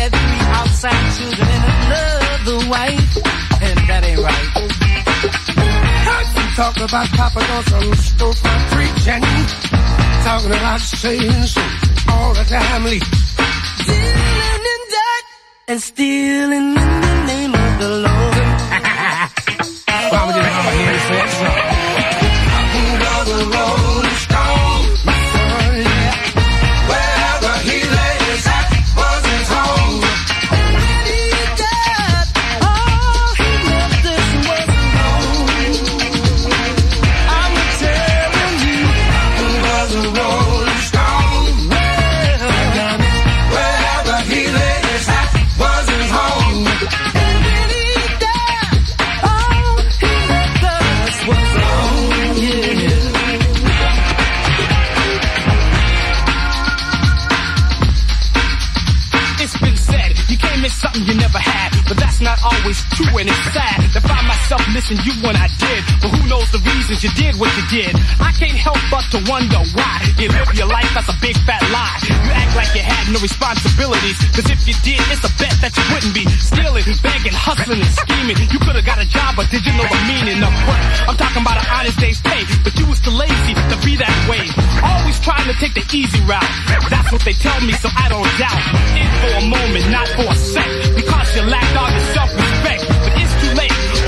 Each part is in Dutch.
had three outside children and another wife, and that ain't right. Heard you talk about Papa on some storefront preaching, talking about saying so all the time, Lee. Dealing in debt and stealing in the name of the Lord. Always true and it's sad myself missing you when I did. But who knows the reasons you did what you did? I can't help but to wonder why you live your life that's a big fat lie. You act like you had no responsibilities, cause if you did, it's a bet that you wouldn't be stealing, begging, hustling, and scheming. You could've got a job, but did you know the meaning of work? I'm talking about an honest day's pay, but you was too lazy to be that way. Always trying to take the easy route. That's what they tell me, so I don't doubt. In for a moment, not for a sec, because you lacked all your self-respect.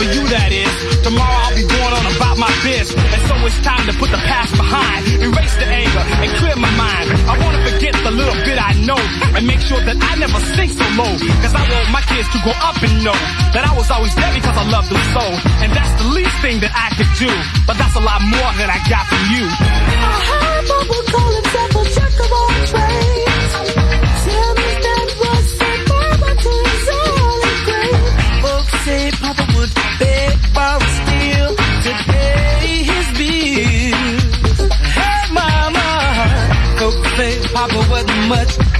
For you, that is. Tomorrow I'll be going on about my biz, and so it's time to put the past behind, erase the anger, and clear my mind. I wanna forget the little bit I know, and make sure that I never sink so low. Cause I want my kids to grow up and know that I was always there because I love them so. And that's the least thing that I could do, but that's a lot more than I got from you. I heard Papa call himself a jack of all trades. Much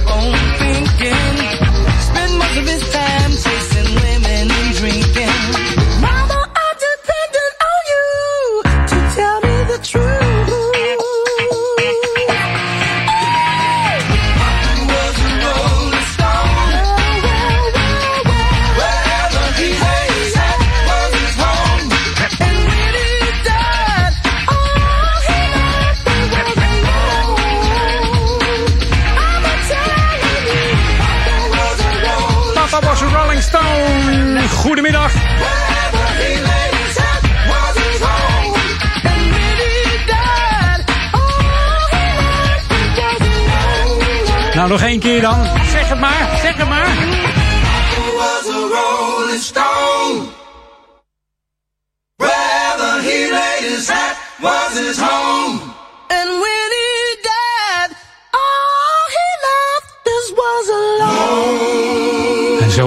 Nou, nog één keer dan. Zeg het maar, zeg het maar. was a rolling stone. Wherever he laid his hat was his home.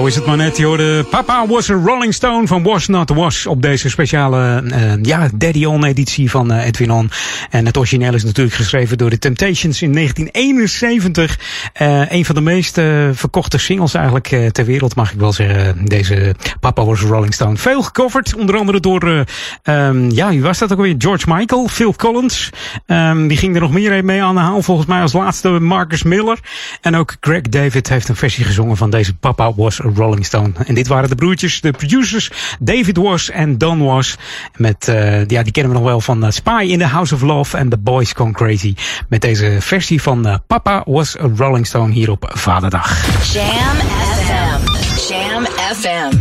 Is het maar net. Je hoorde Papa was a Rolling Stone van Was Not Was op deze speciale eh, ja, Daddy On editie van eh, Edwin On. En het origineel is natuurlijk geschreven door de Temptations in 1971. Eh, een van de meest verkochte singles eigenlijk ter wereld mag ik wel zeggen. Deze Papa was a Rolling Stone. Veel gecoverd, onder andere door, eh, ehm, ja wie was dat ook weer? George Michael, Phil Collins. Ehm, die ging er nog meer mee aan de haal. Volgens mij als laatste Marcus Miller. En ook Greg David heeft een versie gezongen van deze Papa was a Rolling Stone. En dit waren de broertjes, de producers, David Was en Don Was. Met, eh, ja, die kennen we nog wel van eh, Spy in the House of Love en The Boys Gone Crazy. Met deze versie van eh, Papa was a Rolling Stone hier op Vaderdag. Jam FM. Jam FM.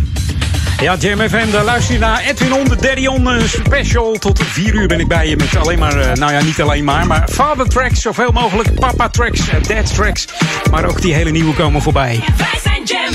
Ja, Jam FM, daar luister je naar Edwin On, de Daddy On eh, special. Tot 4 uur ben ik bij je met alleen maar, eh, nou ja, niet alleen maar, maar father tracks, zoveel mogelijk papa tracks, dad tracks. Maar ook die hele nieuwe komen voorbij. Wij zijn Jam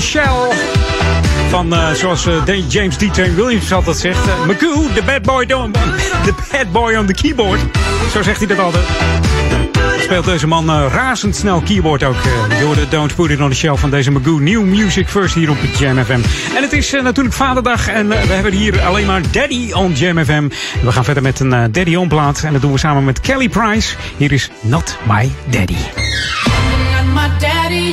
on a shell. Van, eh, zoals eh, James D. Train Williams altijd zegt. Magoo, the bad boy, don't, the bad boy on the keyboard. Zo zegt hij dat altijd. Speelt deze man eh, razendsnel keyboard ook. door de Don't Put It on the Shelf van deze Magoo. New Music First hier op Jam FM. En het is natuurlijk Vaderdag. En we hebben hier alleen maar Daddy on Jam FM. We gaan verder met een Daddy on plaat. En dat doen we samen met Kelly Price. Hier is Not My Daddy. Not my daddy,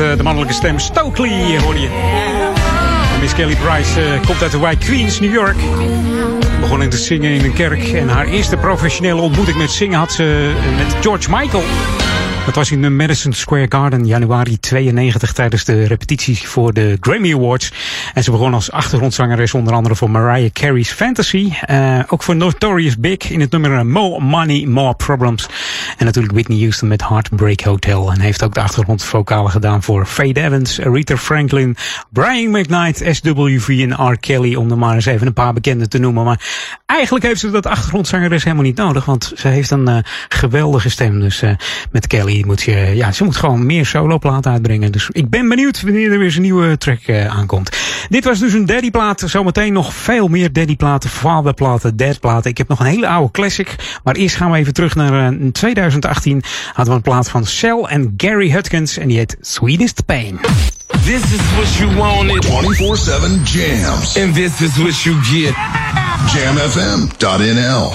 Uh, de mannelijke stem Stokely hoor je. Miss Kelly Price uh, komt uit de wijk Queens, New York. Begon in te zingen in een kerk. En haar eerste professionele ontmoeting met zingen had ze uh, met George Michael. Dat was in de Madison Square Garden januari 92 tijdens de repetitie voor de Grammy Awards. En ze begon als achtergrondzangeres onder andere voor Mariah Carey's Fantasy. Ook voor Notorious Big in het nummer More Money, More Problems. En natuurlijk Whitney Houston met Heartbreak Hotel. En heeft ook de achtergrondvokalen gedaan voor Faye Evans, Rita Franklin, Brian McKnight, SWV en R. Kelly. Om er maar eens even een paar bekenden te noemen. Maar eigenlijk heeft ze dat achtergrondzangeres helemaal niet nodig. Want ze heeft een uh, geweldige stem. Dus uh, met Kelly moet je, ja, ze moet gewoon meer soloplaten uitbrengen. Dus ik ben benieuwd wanneer er weer een nieuwe track uh, aankomt. Dit was dus een daddy plaat. Zometeen nog veel meer daddy platen, vader platen, dad platen. Ik heb nog een hele oude classic. Maar eerst gaan we even terug naar uh, 2018. Hadden we een plaat van Cell en Gary Hutkins. En die heet Sweetest Pain. This is what you wanted. 24-7 jams. And this is what you get. Jamfm.nl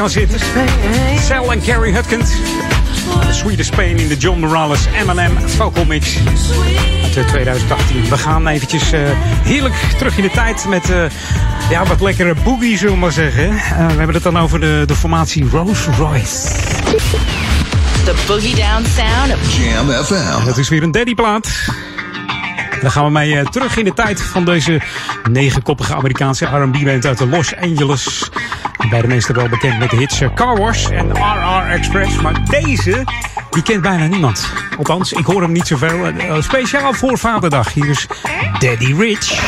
kan zitten. Cell en Carrie Hutkins. The Sweetest Pain in de John Morales M&M vocal mix uit eh, 2018. We gaan eventjes eh, heerlijk terug in de tijd met eh, ja, wat lekkere boogie, zullen we maar zeggen. Eh, we hebben het dan over de, de formatie Rolls Royce. The boogie down sound of Jam FM. Dat is weer een daddyplaat. Dan gaan we mee eh, terug in de tijd van deze negenkoppige Amerikaanse R&B-band uit Los Angeles. Bij de meesten wel bekend met de hits eh, Car Wash en RR Express. Maar deze, die kent bijna niemand. Althans, ik hoor hem niet zoveel. Eh, speciaal voor Vaderdag. Hier is Daddy Rich.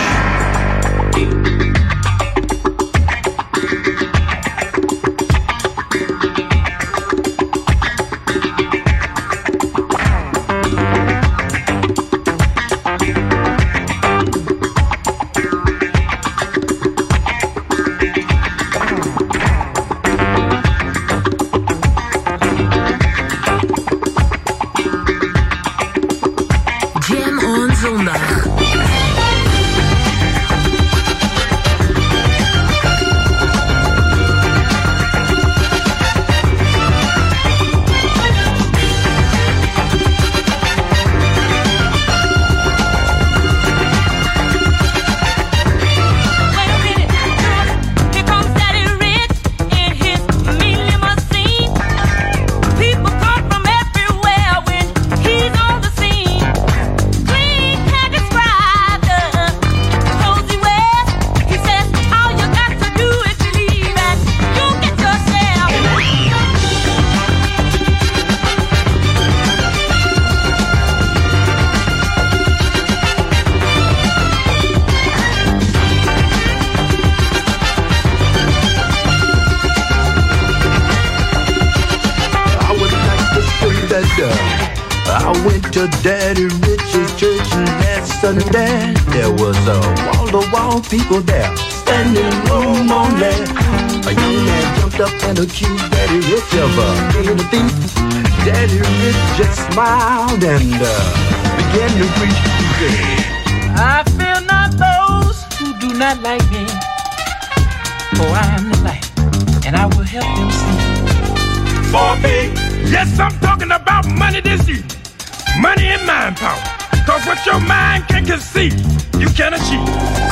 People there, standing room only. A young man jumped up and accused Daddy Rich of uh, being a thief. Daddy Rich just smiled and uh, began to preach. He said, I fear not those who do not like me. For I am the light, and I will help them see. For me, yes, I'm talking about money this evening. Money and mind power. Cause what your mind can conceive, you can achieve.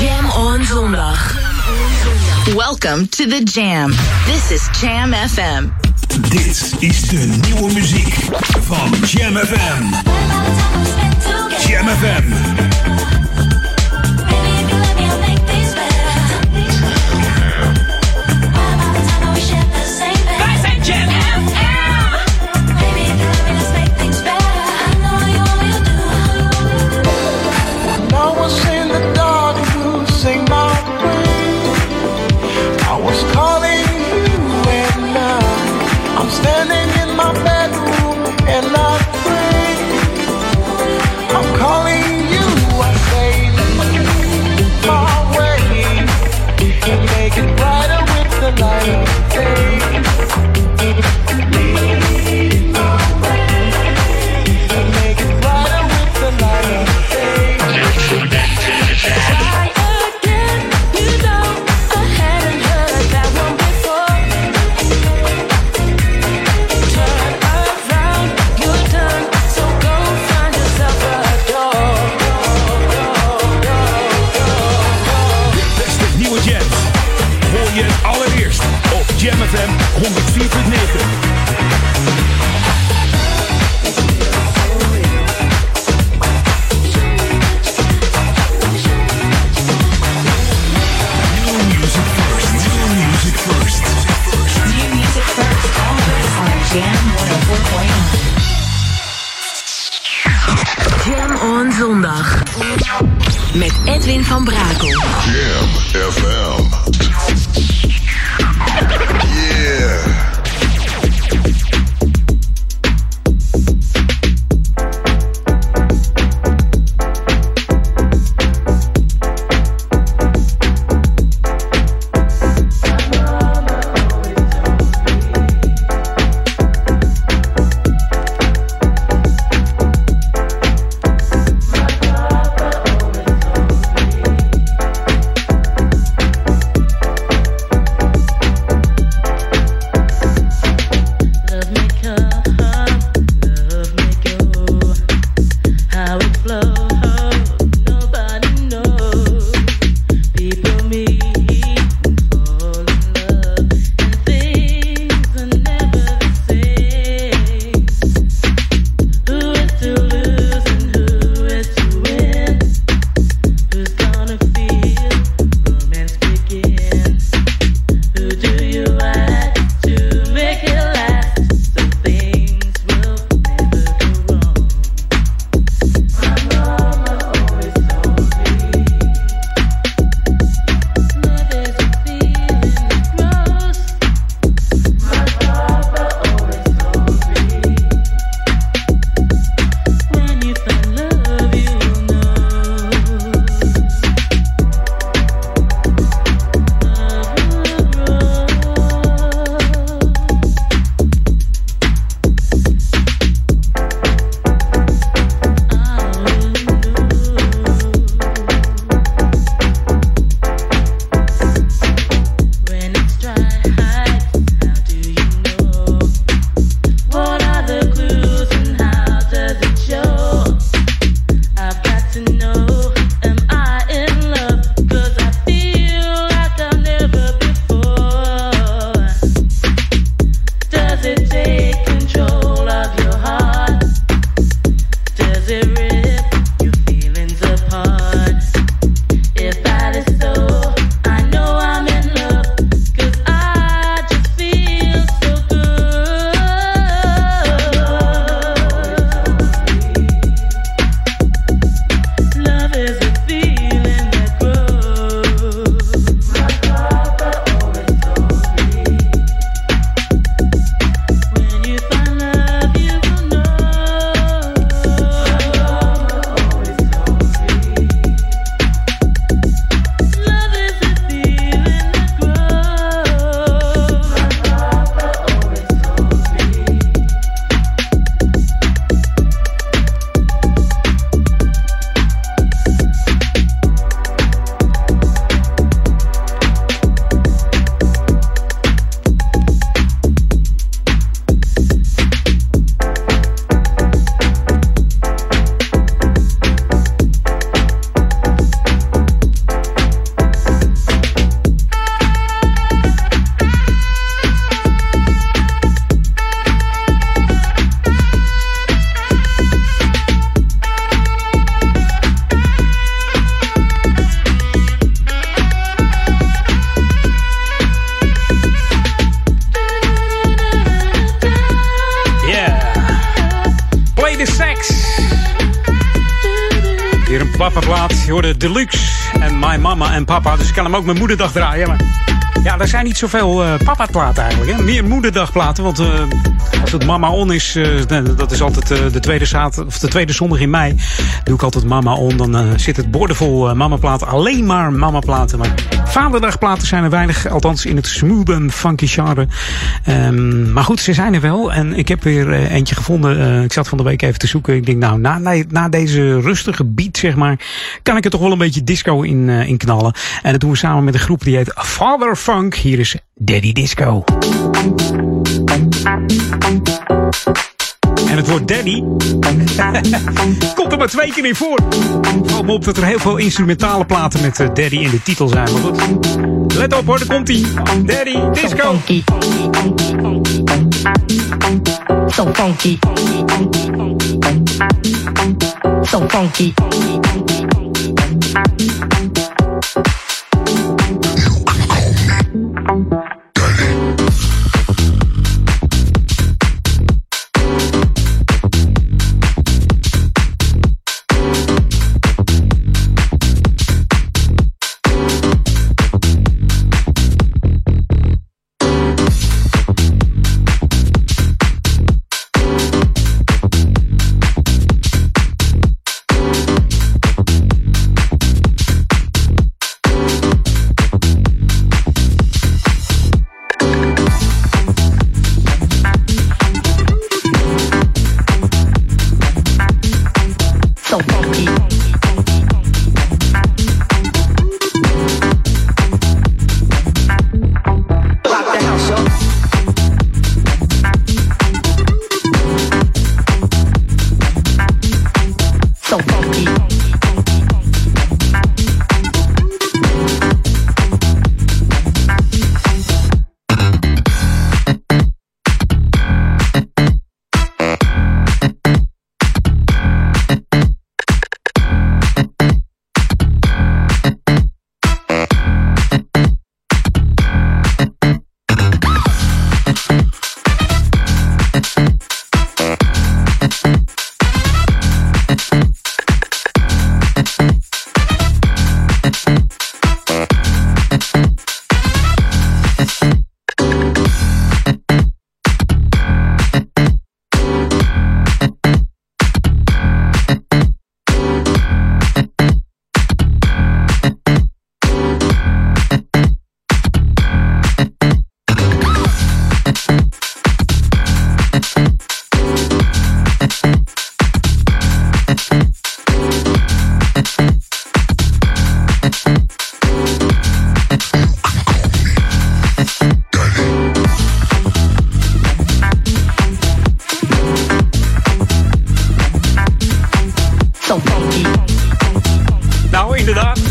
Jam on zondag. Welcome to the Jam. This is Jam FM. Dit is de nieuwe muziek van Jam FM. Jam FM. Deluxe en My Mama en Papa. Dus ik kan hem ook mijn moederdag draaien. Maar ja, er zijn niet zoveel eh papa-platen eigenlijk. Hè? Meer moederdagplaten. Want eh, het Mama On is, eh, dat is altijd eh, de, tweede zaterdag, of de tweede zondag in mei. Doe ik altijd Mama On. Dan eh, zit het boordevol eh, mama-platen. Alleen maar mama-platen. Maar vaderdagplaten zijn er weinig. Althans in het smooth en funky genre. Ehm, maar goed, ze zijn er wel. En ik heb weer eentje gevonden. Ik zat van de week even te zoeken. Ik denk, nou, na, na, deze rustige beat, zeg maar, kan ik er toch wel een beetje disco in, in knallen. En dat doen we samen met een groep die heet Father Funk. Hier is Daddy Disco. En het woord daddy komt er maar twee keer in voor. Valt me op dat er heel veel instrumentale platen met eh, daddy in de titel zijn. Maar goed, let op hoor, daar komt ie. Daddy, disco. So funky. So funky. So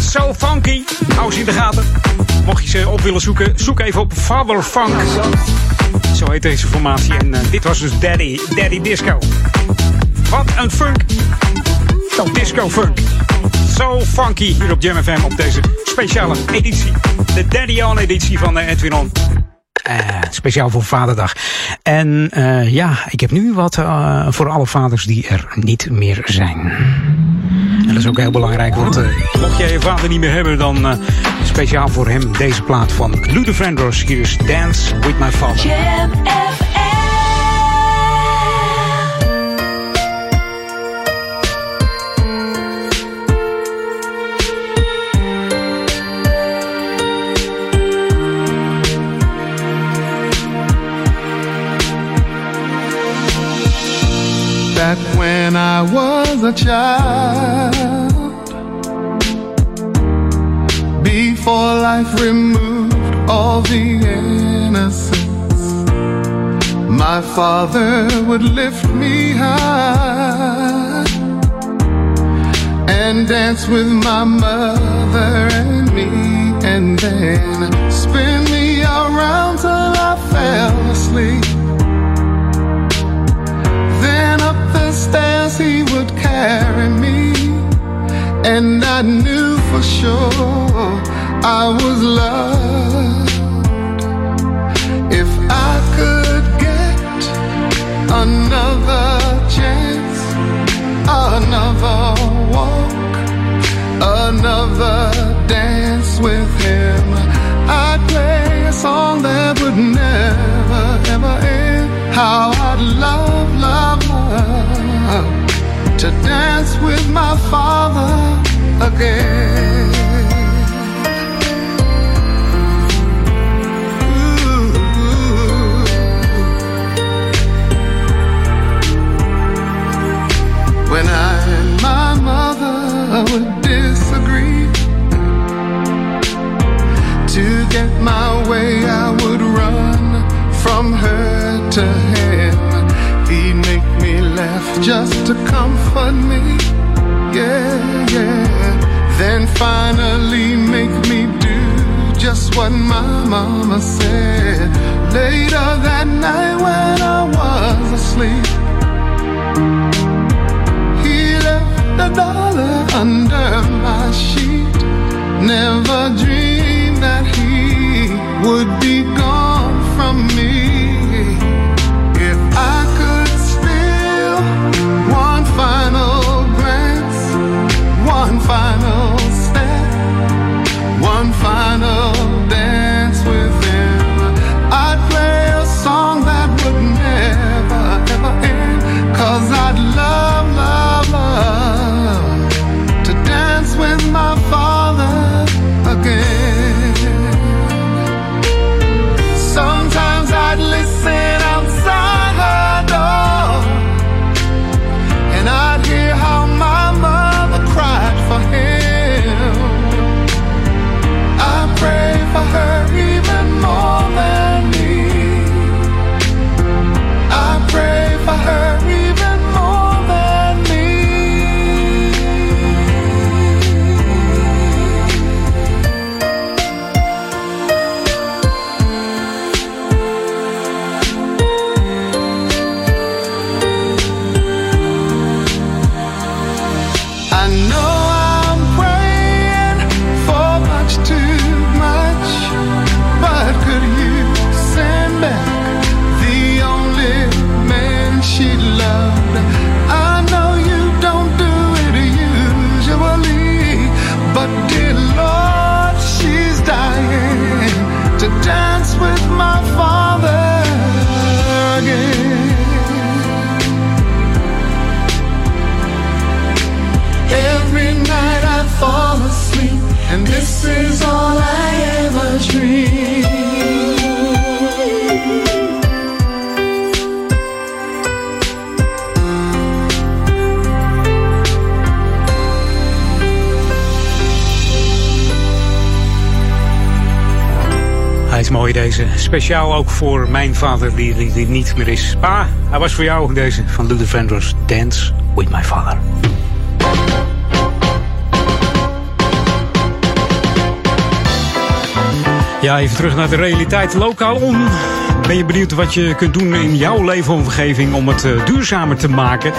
so funky. Hou ze in de gaten. Mocht je ze op willen zoeken, zoek even op Father Funk. Zo heet deze formatie. En eh, dit was dus Daddy, Daddy Disco. Wat een funk. Disco funk. So funky hier op Jam FM op deze speciale editie. De Daddy On editie van eh, Edwin On. Eh, speciaal voor Vaderdag. En ja, ik heb nu wat voor alle vaders die er niet meer zijn. Dat is ook heel belangrijk, want eh, mocht jij je vader niet meer hebben, dan eh, speciaal voor hem deze plaat van Luther Vandross. Hier is Dance With My Father. Jam Back when I was a child, before life removed all the innocence, my father would lift me high and dance with my mother and me, and then spin me around till I fell asleep. Then up the stairs he would carry me, and I knew for sure I was loved. If I could get another chance, another walk, another dance with him, I'd play a song that would never ever end. How I'd love, to dance with my father again. When I and my mother would disagree, to get my way, I would run from her to him. Just to comfort me. Yeah, yeah. Then finally make me do just what my mama said. Later that night when I was asleep, he left a dollar under my sheet. Never dreamed that he would this is all I ever is mooi deze. Speciaal ook voor mijn vader die, die, die niet meer is. Pa, hij was voor jou deze van Luther Vandross. Dance with my father. Ja, even terug naar de realiteit. Lokaal on. Ben je benieuwd wat je kunt doen in jouw leefomgeving om het eh, duurzamer te maken?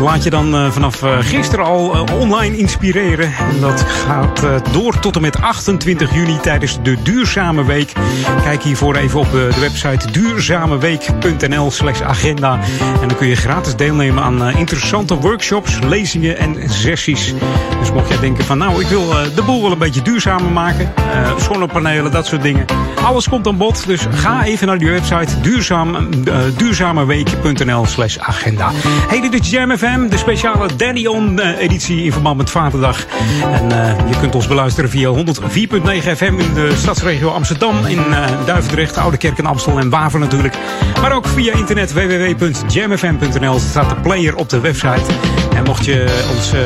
Laat je dan eh, vanaf eh, gisteren al online inspireren. En dat gaat door tot en met 28 juni tijdens de Duurzame Week. Kijk hiervoor even op de website duurzameweek.nl slash agenda. En dan kun je gratis deelnemen aan interessante workshops, lezingen en sessies. Dus mocht jij denken van nou, ik wil de boel wel een beetje duurzamer maken. zonnepanelen, dat soort dingen. Alles komt aan bod, dus ga even naar die website eh, duurzameweek.nl slash agenda. Hey, dit is Jam FM, de speciale Daddy On eh, editie in verband met Vaderdag. En eh, je kunt ons beluisteren via 104.9 FM in de stadsregio Amsterdam, in eh, Duivendrecht, Oudekerk en Amstel en Waver natuurlijk. Maar ook via internet www.jamfm.nl staat de player op de website. Mocht je ons eh,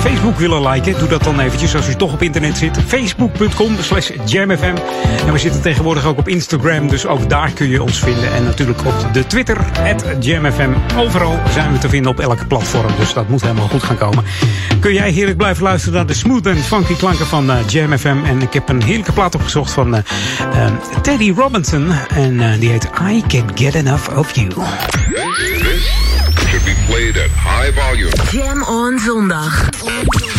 Facebook willen liken, doe dat dan eventjes als je toch op internet zit. Facebook.com slash jamfm. En we zitten tegenwoordig ook op Instagram, dus ook daar kun je ons vinden. En natuurlijk op de Twitter, jamfm. Overal zijn we te vinden op elk platform, dus dat moet helemaal goed gaan komen. Kun jij heerlijk blijven luisteren naar de smooth en funky klanken van eh, Jam FM. En ik heb een heerlijke plaat opgezocht van eh, eh, Teddy Robinson. En die heet I Can Get Enough of You. This should be played at high volume. Jam on zondag.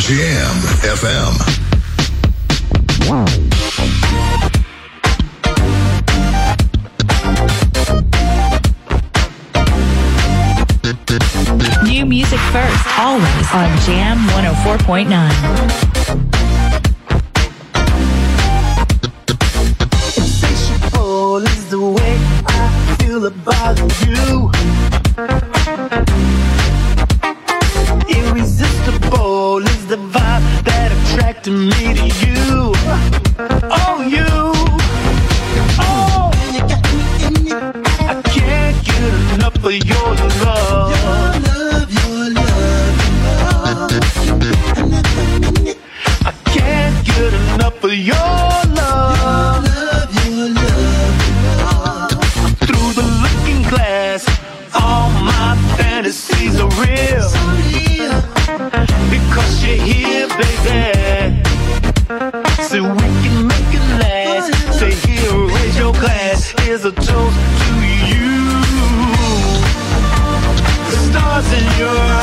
Jam FM. New music first, always on Jam 104.9. feel about you. Irresistible is the vibe that attracted me to you. Oh, you. Oh. I can't get enough of your love. Your love, your love, your love. your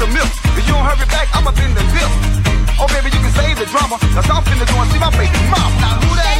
some milk. If you don't hurry back, I'ma bend the bill. Oh, baby, you can save the drama. Now, I'm finna go and see my baby mama. Now, who that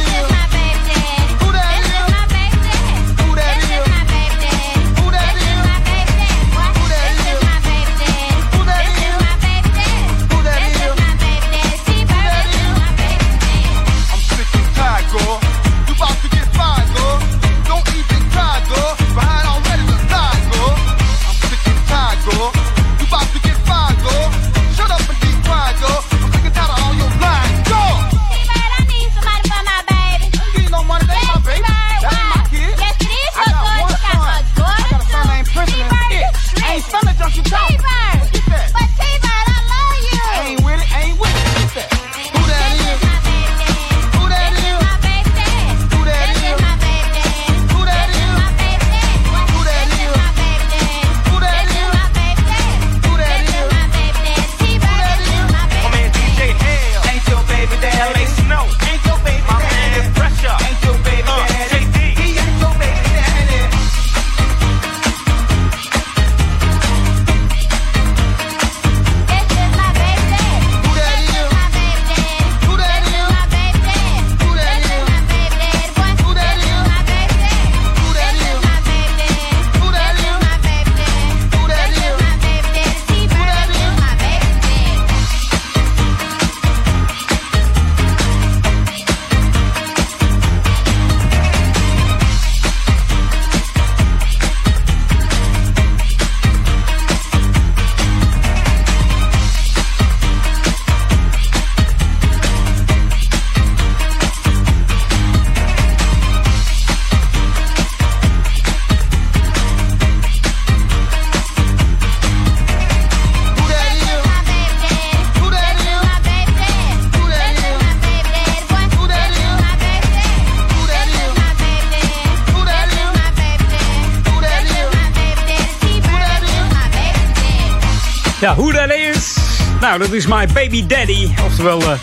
Ja, hoe dat is? Nou, dat is My Baby Daddy. Oftewel, eh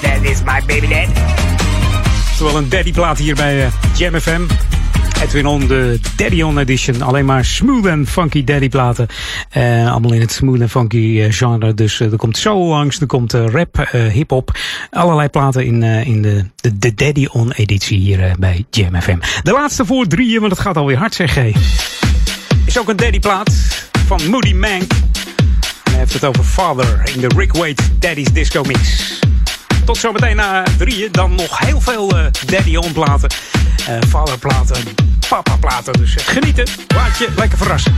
That is My Baby Dad. Oftewel een daddy-plaat hier bij eh, Jam FM. Edwin On, de Daddy On Edition. Alleen maar smooth en funky daddy platen. Eh, allemaal in het smooth en funky genre. Dus er komt soul langs, er komt rap, hip-hop. Allerlei platen in, in de, de, de Daddy On editie hier bij Jam FM. De laatste voor drieën, want het gaat alweer hard zeg. Hey. Is ook een daddy plaat van Moody Mank. Het over Father in de Rick Wade Daddy's Disco Mix. Tot zometeen na drieën. Dan nog heel veel eh, Daddy On platen. eh Father platen, papa platen. Dus eh, genieten. Laat je lekker verrassen.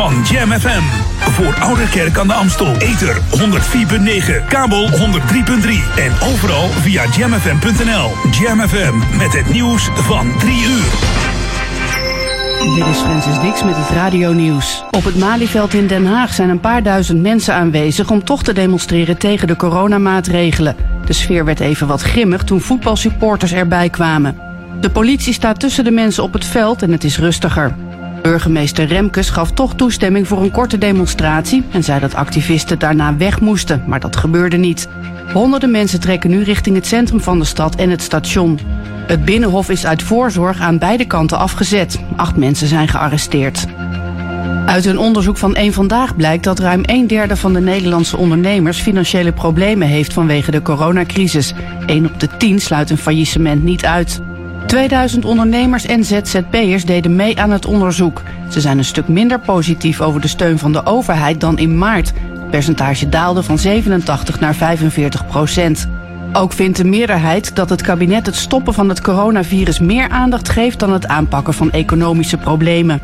Van Jam FM. Voor Oude Kerk aan de Amstel. Ether 104.9, kabel 103.3 en overal via jamfm.nl. Jam FM met het nieuws van 3 uur. Dit is Francis Dix met het radio-nieuws. Op het Malieveld in Den Haag zijn een paar duizend mensen aanwezig om toch te demonstreren tegen de coronamaatregelen. De sfeer werd even wat grimmig toen voetbalsupporters erbij kwamen. De politie staat tussen de mensen op het veld en het is rustiger. Burgemeester Remkes gaf toch toestemming voor een korte demonstratie en zei dat activisten daarna weg moesten, maar dat gebeurde niet. Honderden mensen trekken nu richting het centrum van de stad en het station. Het Binnenhof is uit voorzorg aan beide kanten afgezet. Acht mensen zijn gearresteerd. Uit een onderzoek van Eén Vandaag blijkt dat ruim een derde van de Nederlandse ondernemers financiële problemen heeft vanwege de coronacrisis. 1 op de 10 sluit een faillissement niet uit. 2000 ondernemers en ZZP'ers deden mee aan het onderzoek. Ze zijn een stuk minder positief over de steun van de overheid dan in maart. Het percentage daalde van 87 naar 45 procent. Ook vindt de meerderheid dat het kabinet het stoppen van het coronavirus meer aandacht geeft dan het aanpakken van economische problemen.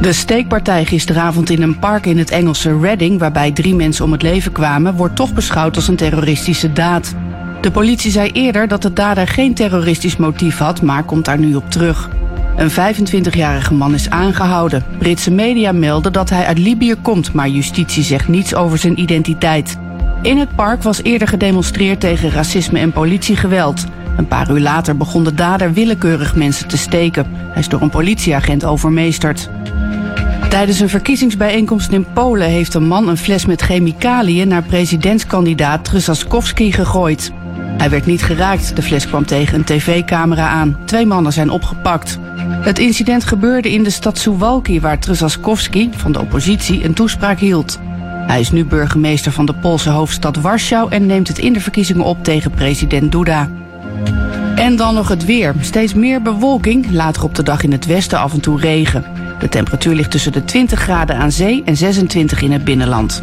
De steekpartij gisteravond in een park in het Engelse Reading, waarbij drie mensen om het leven kwamen, wordt toch beschouwd als een terroristische daad. De politie zei eerder dat de dader geen terroristisch motief had, maar komt daar nu op terug. Een 25-jarige man is aangehouden. Britse media melden dat hij uit Libië komt, maar justitie zegt niets over zijn identiteit. In het park was eerder gedemonstreerd tegen racisme en politiegeweld. Een paar uur later begon de dader willekeurig mensen te steken. Hij is door een politieagent overmeesterd. Tijdens een verkiezingsbijeenkomst in Polen heeft een man een fles met chemicaliën naar presidentskandidaat Trzaskowski gegooid. Hij werd niet geraakt, de fles kwam tegen een tv-camera aan. Twee mannen zijn opgepakt. Het incident gebeurde in de stad Suwalki, waar Trzaskowski van de oppositie een toespraak hield. Hij is nu burgemeester van de Poolse hoofdstad Warschau en neemt het in de verkiezingen op tegen president Duda. En dan nog het weer. Steeds meer bewolking, later op de dag in het westen af en toe regen. De temperatuur ligt tussen de 20 graden aan zee en 26 in het binnenland.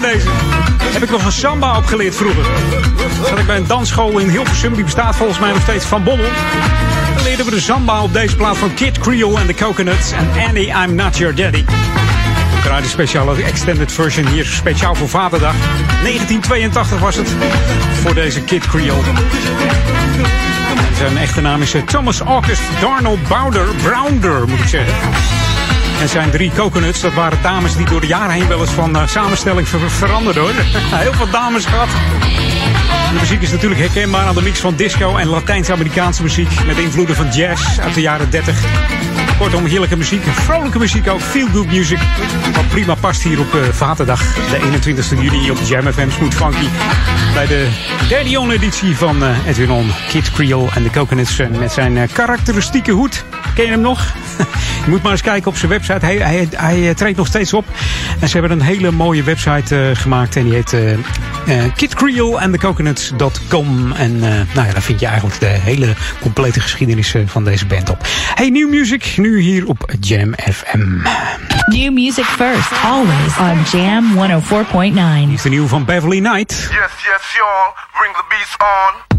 Deze. Heb ik nog een samba opgeleerd vroeger. Zat ik bij een dansschool in Hilversum, die bestaat volgens mij nog steeds van Bommel. Dan leerden we de samba op deze plaat van Kid Creole en the Coconuts en Annie, I'm Not Your Daddy. Ik draai de speciale extended version hier speciaal voor Vaderdag. 1982 was het voor deze Kid Creole. Zijn echte naam is eh, Thomas August Darnell Bowder, Browder moet ik zeggen. En zijn drie coconuts, dat waren dames die door de jaren heen wel eens van eh, samenstelling ver veranderden hoor. Heel veel dames gehad. De muziek is natuurlijk herkenbaar aan de mix van disco en Latijns-Amerikaanse muziek. Met invloeden van jazz uit de jaren 30. Kortom, heerlijke muziek. Vrolijke muziek ook. Feel good music. Wat prima past hier op uh, Vaderdag. De 21 juni op Jam FM Smooth Funky. Bij de derde editie van uh, Edwin On. Kid Creole en de Coconuts met zijn karakteristieke hoed. Ken je hem nog? je moet maar eens kijken op zijn website. Hij, hij, hij treedt nog steeds op. En ze hebben een hele mooie website gemaakt. En die heet Kid Creole en de Coconuts.com. En nou ja, daar vind je eigenlijk de hele complete geschiedenis van deze band op. Hey, New Music. Nu hier op Jam FM. New music first, always on Jam 104.9. Hier is de nieuwe van Beverly Knight. Yes, yes, y'all. Bring the beats on.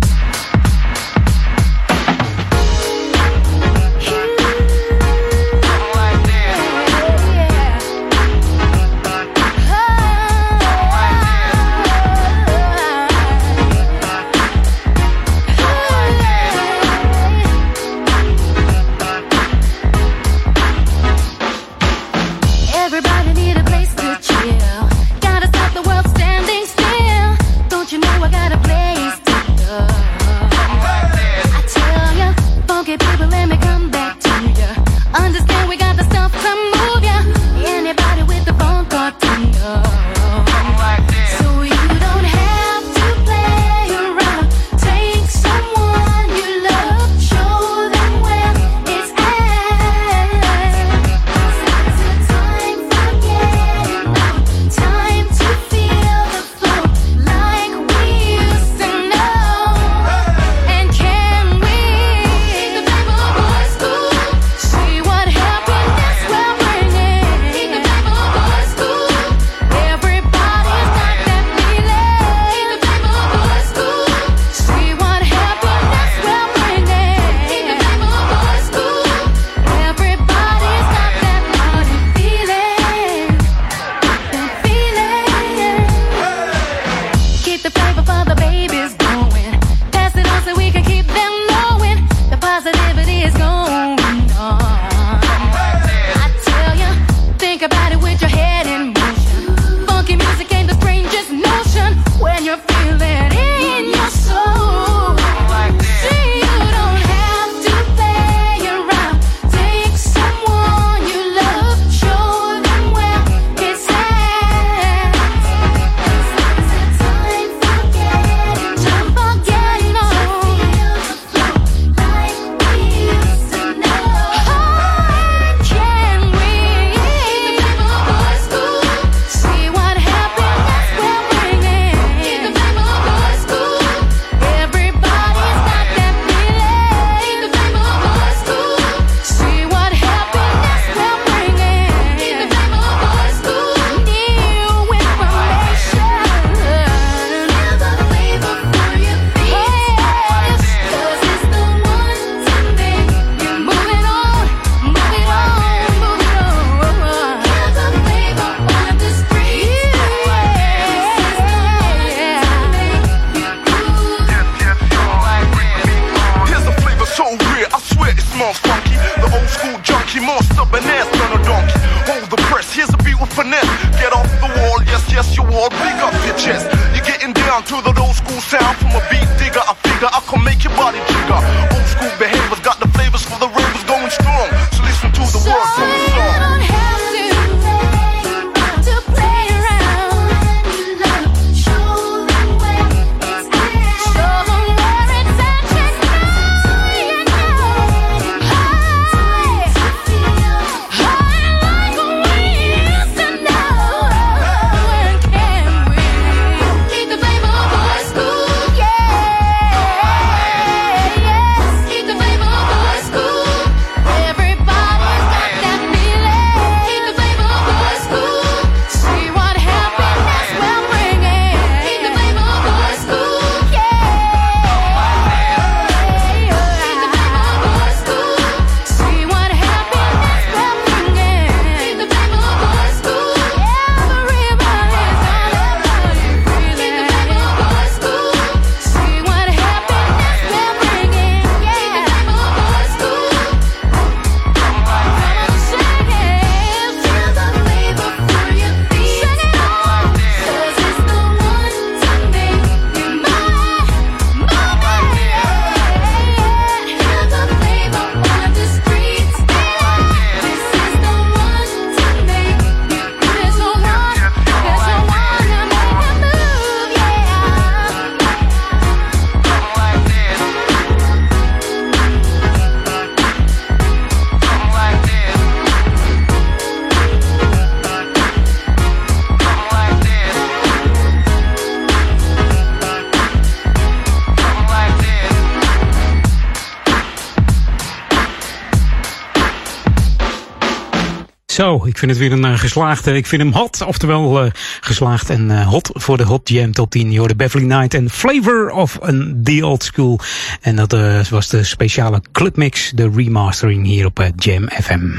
Zo, ik vind het weer een uh, geslaagde. Ik vind hem hot, oftewel uh, geslaagd en uh, hot voor de Hot Jam Top 10. Je hoorde Beverly Knight en Flavor of an The Old School. En dat was de speciale clubmix, de remastering hier op Jam FM.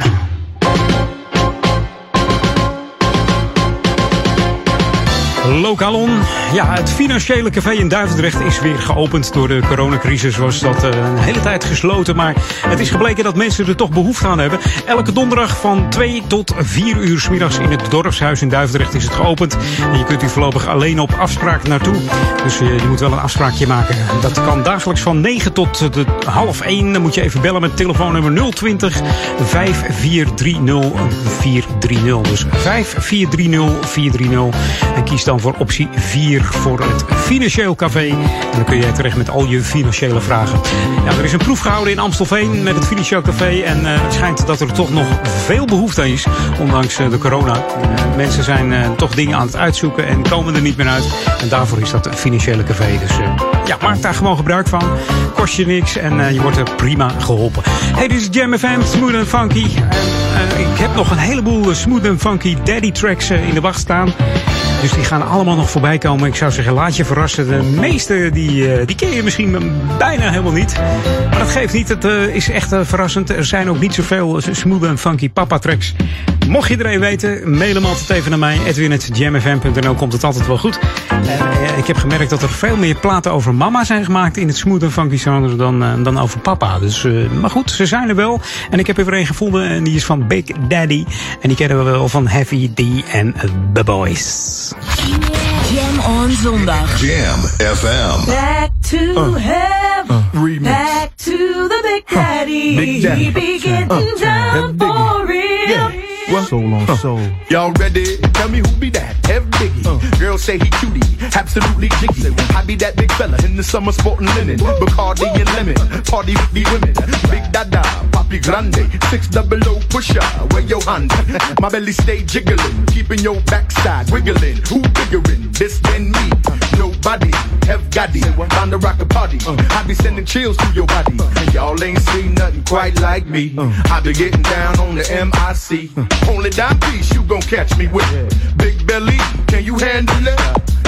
Lokalon. Ja, het financiële café in Duivendrecht is weer geopend. Door de coronacrisis was dat een hele tijd gesloten. Maar het is gebleken dat mensen er toch behoefte aan hebben. Elke donderdag van 2 tot 4 uur s middags in het dorpshuis in Duivendrecht is het geopend. En je kunt u voorlopig alleen op afspraak naartoe. Dus je, je moet wel een afspraakje maken. Dat kan dagelijks van 9 tot de half 1. Dan moet je even bellen met telefoonnummer 020 5430 430. Dus 5430 430. En kies dan voor optie 4 voor het Financieel Café. En dan kun je terecht met al je financiële vragen. Ja, er is een proef gehouden in Amstelveen met het Financieel Café. En uh, het schijnt dat er toch nog veel behoefte aan is, ondanks uh, de corona. Uh, mensen zijn toch dingen aan het uitzoeken en komen er niet meer uit. En daarvoor is dat Financiële Café. Dus ja, maak daar gewoon gebruik van. Kost je niks en je wordt er prima geholpen. Hey, dit is Jam FM, Smooth and Funky. En, ik heb nog een heleboel Smooth and Funky Daddy tracks in de wacht staan. Dus die gaan allemaal nog voorbij komen. Ik zou zeggen, laat je verrassen. De meeste die, die ken je misschien bijna helemaal niet. Maar dat geeft niet. Het is echt verrassend. Er zijn ook niet zoveel smooth en funky papa tracks. Mocht je er weten, mail hem altijd even naar mij. edwin.jamfm.nl komt het altijd wel goed. Ik heb gemerkt dat er veel meer platen over mama zijn gemaakt in het smooth en funky genre dan, dan over papa. Dus, maar goed, ze zijn er wel. En ik heb er weer een gevonden en die is van Big Daddy. En die kennen we wel van Heavy D en The Boys. Jam on zondag. Jam FM. Back to Uh. heaven. Back to the Big Daddy. Big Daddy. He be getting down for real. What? Soul on soul. Y'all ready? Tell me who be that? F Biggie. Uh. Girls say he cutie, absolutely jiggy. I be that big fella in the summer sporting linen. Bacardi and lemon, party with the women. Big Dada, Papi Grande, six double O pusher. Where your hand? My belly stay jiggling, keeping your backside wiggling. Who biggerin'? This than me? Nobody have got it. Time to rock a party. I be sending chills to your body. And y'all ain't seen nothing quite like me. I be getting down on the MIC. Only dime piece you gon' catch me with. Big belly, can you handle it?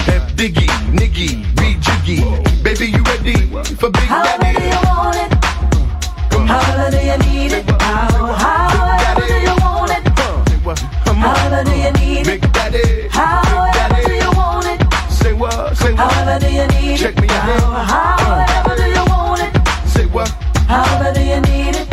F Diggy, Niggy, be jiggy. Baby, you ready for Big Daddy? How do you want it? Uh. How do you need it? How, however do you want it? How do you need it? Big Daddy, However Say what? However do you need Check it? me out. How, however do you want it? Say what? However do you need it?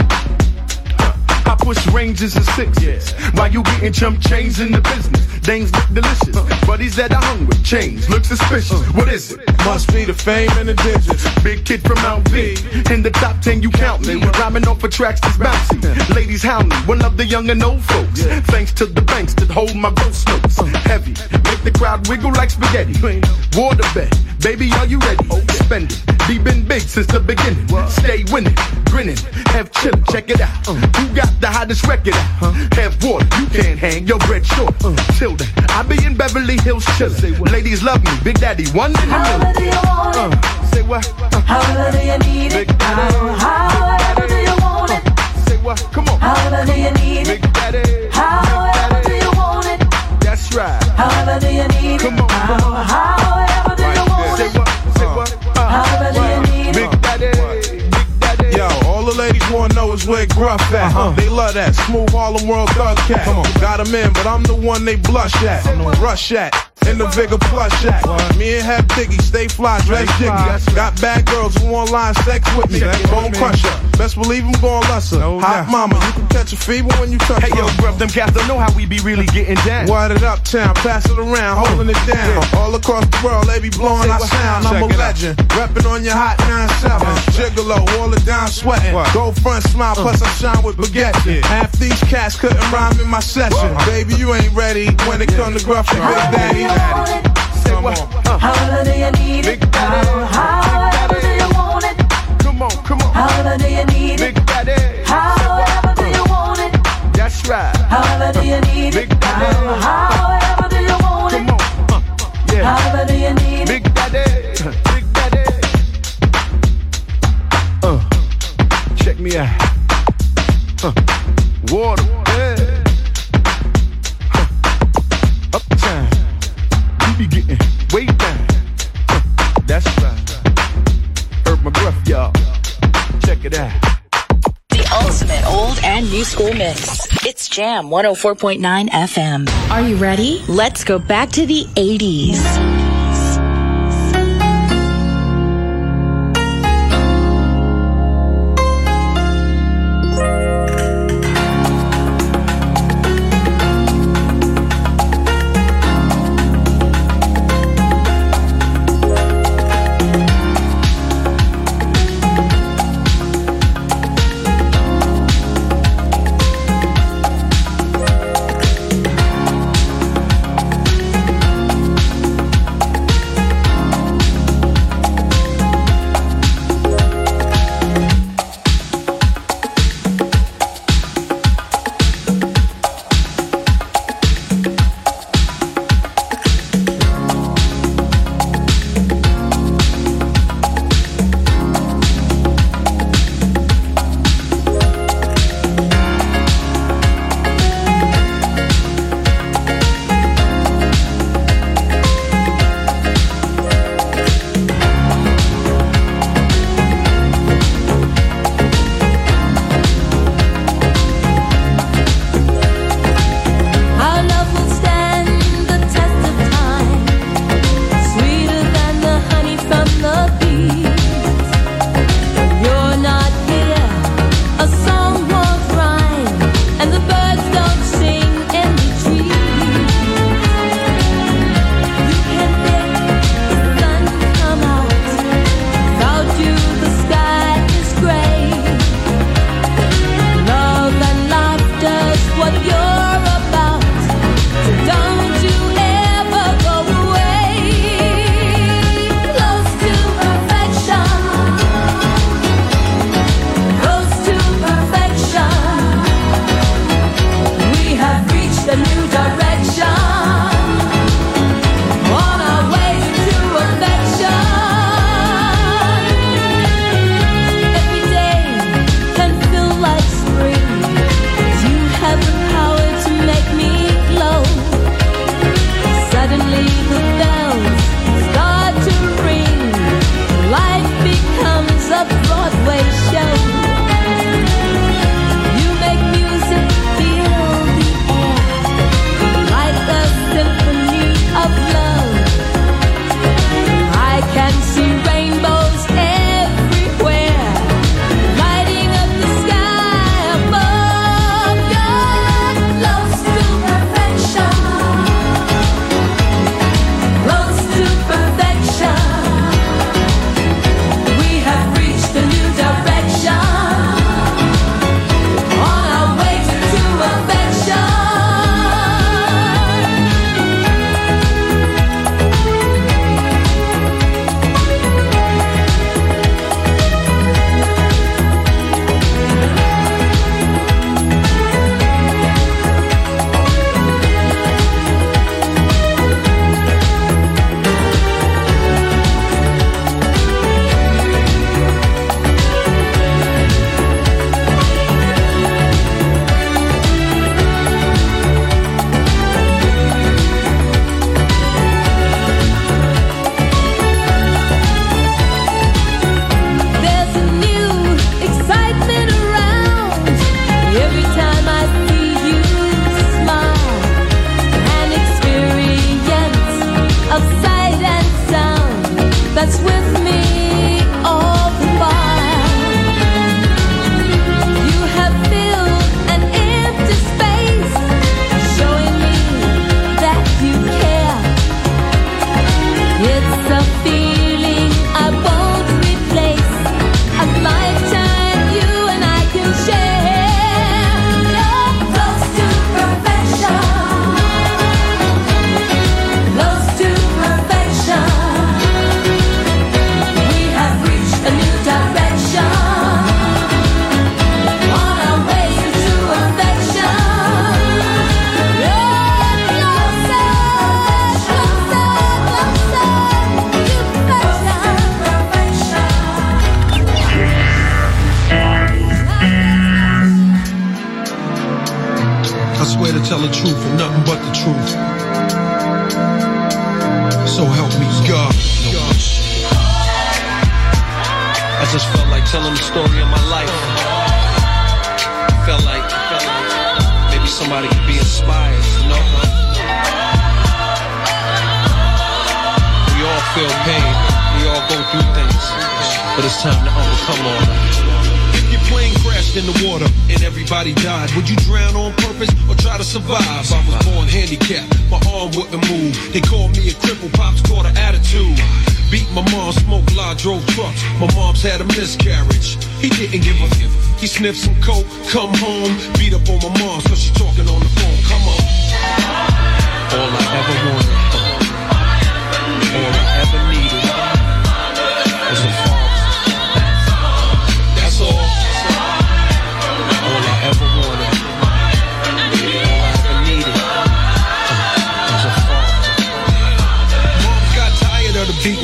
I push ranges and sixes. While you getting chump chains in the business. Things look delicious. Buddies that are with Chains look suspicious. What is it? Must be the fame and the digits. Big kid from Mount V. In the top ten, you count me. Rhyming off of tracks that's bouncy. Ladies hound me. One of the young and old folks. Thanks to the banks that hold my ghost notes. Heavy. Make the crowd wiggle like spaghetti. Water bet. Baby, are you ready? Oh, spend it. Deep been big since the beginning. Stay winning. Grinning. Have chillin'. Check it out. Uh. Who got the hottest record out? Have water. You can't hang your bread short. Uh. Till then, I be in Beverly Hills chillin'. Ladies love me. Big Daddy, one in a However do million. you want it? Uh, say what? However do you need it? Big Daddy. How, however do you want it? Say what? Come on. However do you need it? Big Daddy. However do you want it? That's right. However do you need it? Come on, How, come Big Daddy. Yo, all the ladies wanna know is where Gruff at. huh They love that smooth Harlem World Thug cat. Come on. Got 'em in, but I'm the one they blush at. Rush at. In the bigger plush at. Me and Hep Diggy, stay fly, dress jiggy. Got bad girls who want line sex with me. Bone crusher. Best believe I'm gon' lust her. Hot mama, you can catch a fever when you touch Hey yo, bruv, them cats don't know how we be really getting down. Word it up, town, pass it around, oh. holding it down. All across the world, they be blowing our sound. I'm a Check legend, reppin' on your hot 9-7. Gigolo, all it down sweating. Go front smile, uh. plus I shine with baguette. Half these cats couldn't rhyme in my session. Uh. Baby, you ain't ready when it come to gruff and Big Daddy. However do you need it? However do you want it? come on, come on. However do you need it? However do you want it? That's right. However do you need it? However do you want Come on. Uh, yeah. However do you need it? Big Daddy. Big Daddy. Uh, check me out. Uh, water. be getting way down. That's right. Heard my breath, y'all. Check it out. The ultimate old and new school mix. It's Jam 104.9 FM. Are you ready? Let's go back to the 80s. Time to all that. If your plane crashed in the water and everybody died, would you drown on purpose or try to survive? I was born handicapped, my arm wouldn't move. They called me a cripple, pops caught an attitude. Beat my mom, smoked lot, drove trucks. My mom's had a miscarriage. He didn't give a He sniffed some coke, come home, beat up on my mom, so she talking on the phone. Come on. All I ever wanted, all I ever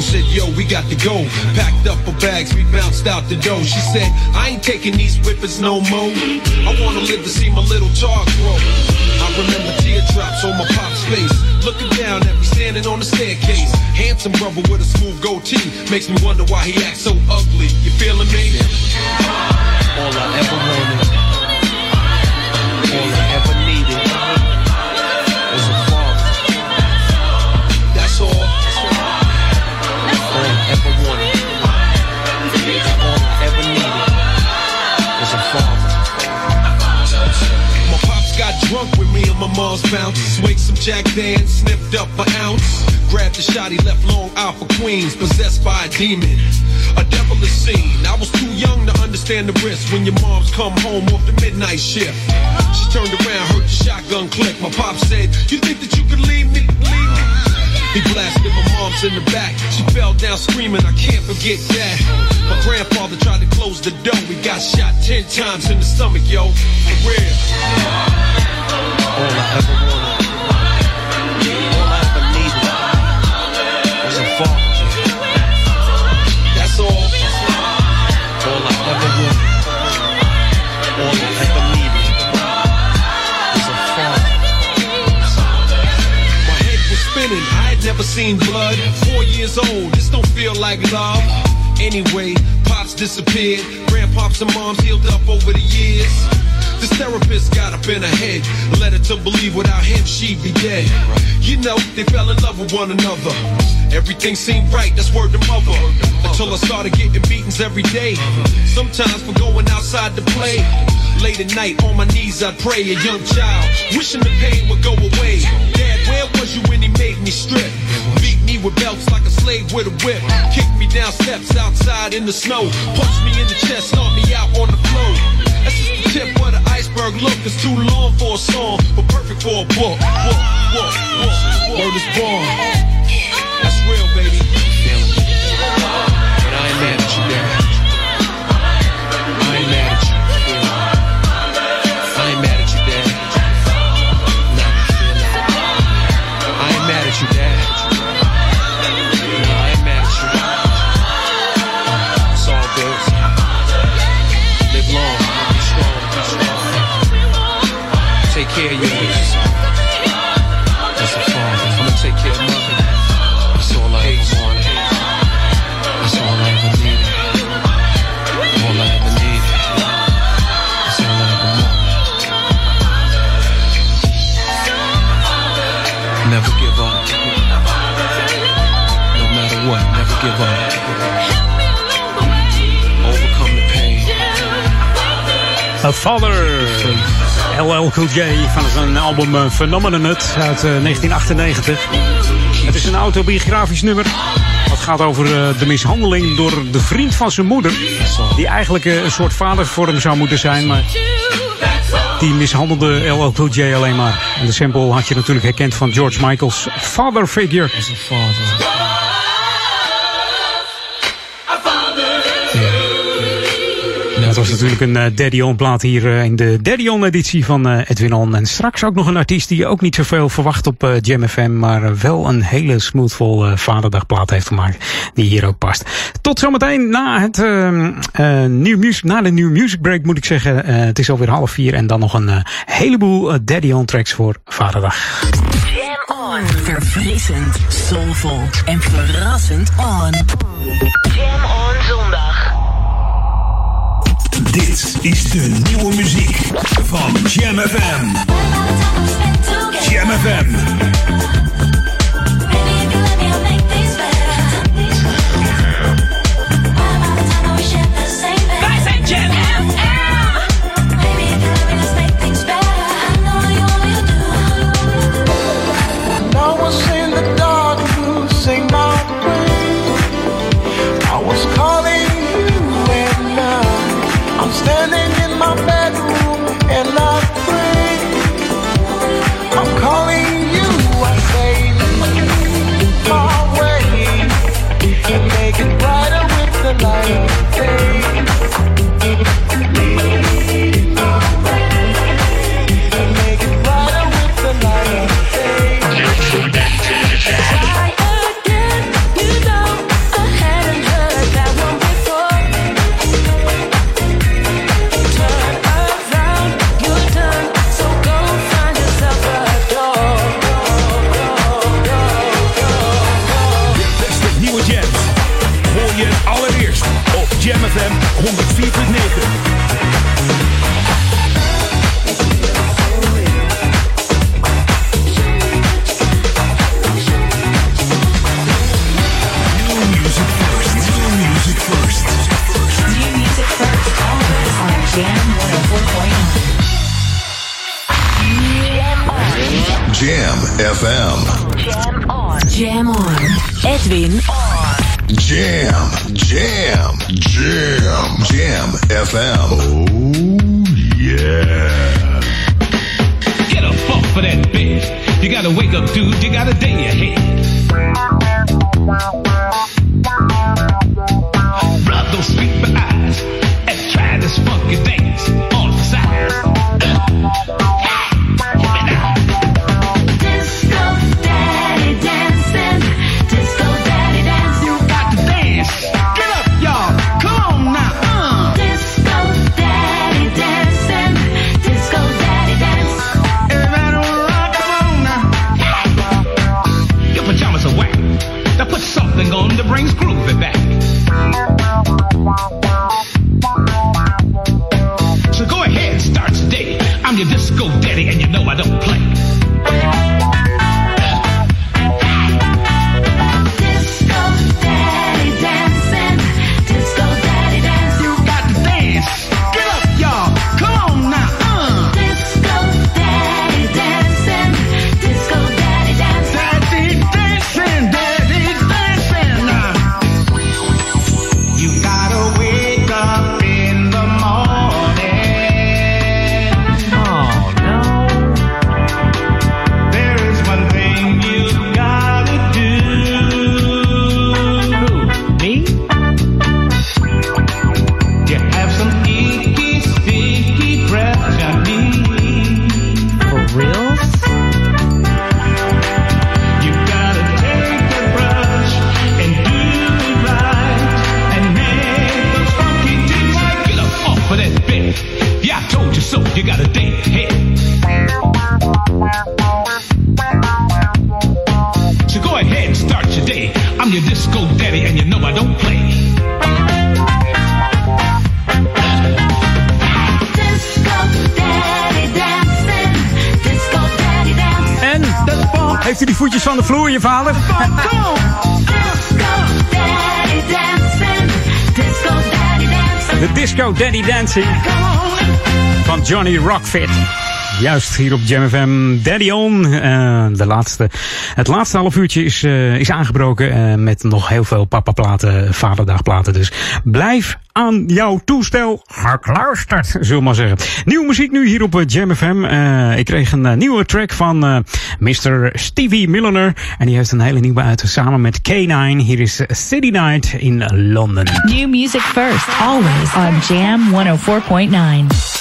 said, Yo, we got to go. Packed up her bags, we bounced out the door. She said, I ain't taking these whippers no more. I wanna live to see my little tar grow. I remember teardrops on my pop's face. Looking down at me standing on the staircase. Handsome brother with a smooth goatee. Makes me wonder why he acts so ugly. You feeling me? All I ever wanted, my mom's bounce. Swig some Jack Dan, sniffed up an ounce. Grabbed the shot, he left Long for Queens, possessed by a demon. A devilish scene. I was too young to understand the risk when your moms come home off the midnight shift. She turned around, heard the shotgun click. My pop said, You think that you could leave me? He blasted my mom's in the back. She fell down screaming, I can't forget that. My grandfather tried to close the door. We got shot ten times in the stomach, yo. For real. All I ever wanted, seen blood. Four years old. This don't feel like love. Anyway, pops disappeared. Grandpops and moms healed up over the years. This therapist got up in her head, led her to believe without him she'd be dead. You know, they fell in love with one another. Everything seemed right, that's word to mother. Until I started getting beatings every day. Sometimes for going outside to play. Late at night, on my knees, I'd pray. A young child, wishing the pain would go away. Dad, where was you when he made me strip? Beat me with belts like a slave with a whip. Kick me down steps outside in the snow. Punch me in the chest, knock me out on the floor. That's just the tip of the iceberg. Look, it's too long for a song, but perfect for a book. Word is born. That's real, baby. LL Cool van zijn album eh, Phenomenon Nut uit eh, 1998. Het is een autobiografisch nummer. Het gaat over eh, de mishandeling door de vriend van zijn moeder. Die eigenlijk eh, een soort vader voor hem zou moeten zijn. Maar die mishandelde LL alleen maar. En de sample had je natuurlijk herkend van George Michael's Father Figure. Dat was natuurlijk een eh, Daddy On plaat hier eh, in de Daddy On editie van eh, Edwin On. En straks ook nog een artiest die je ook niet zoveel verwacht op Jam FM. Maar wel een hele smoothvol vaderdagplaat heeft gemaakt. Die hier ook past. Tot zometeen na, het, ehm, eh, nieuw music, na de New Music Break moet ik zeggen. Het is alweer half vier. En dan nog een heleboel Daddy On tracks voor Vaderdag. Jam on. Verfrissend, soulvol en verrassend on. Dit is de nieuwe muziek van Jam FM. Jam FM. FM. Jam on. Jam on. Edwin on. Jam, jam, jam, jam FM. Oh, yeah. Get a fuck for that bitch. You gotta wake up, dude. You got a day ahead. show Daddy Dancing van Johnny Rockfit. Juist hier op JamFM Daddy On. Eh, de laatste, het laatste half uurtje is, eh, is aangebroken eh, met nog heel veel papa-platen, vaderdagplaten. Dus blijf aan jouw toestel gekluisterd, zullen we maar zeggen. Nieuwe muziek nu hier op eh, Jam FM. Uh, eh, ik kreeg een eh, nieuwe track van uh, Mr. Stevie Milliner. En die heeft een hele nieuwe uit samen met K9. Hier is City Night in London. New music first, always on Jam 104.9.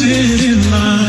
through in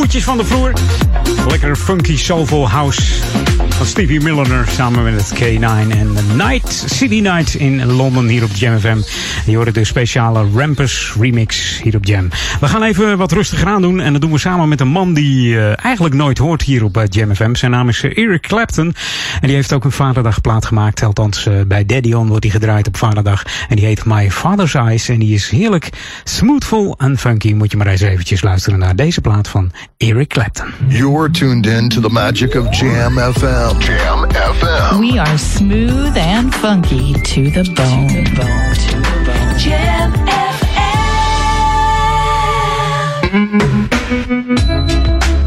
Voetjes van de vloer. Lekker funky soulful house van Stevie Milliner samen met het K9 en The Night City Night in Londen hier op Jam FM. Je hoort de speciale Rampus remix hier op Jam. We gaan even wat rustiger aan doen en dat doen we samen met een man die eh, eigenlijk nooit hoort hier op eh, Jam FM. Zijn naam is eh, Eric Clapton en die heeft ook een Vaderdagplaat gemaakt. Althans eh, bij Daddy On wordt hij gedraaid op Vaderdag en die heet My Father's Eyes en die is heerlijk smoothful en funky. Moet je maar eens eventjes luisteren naar deze plaat van Eric Clapton. You're tuned in to the magic of Jam FM. Jam FM. We are smooth and funky to the bone. Jam Thank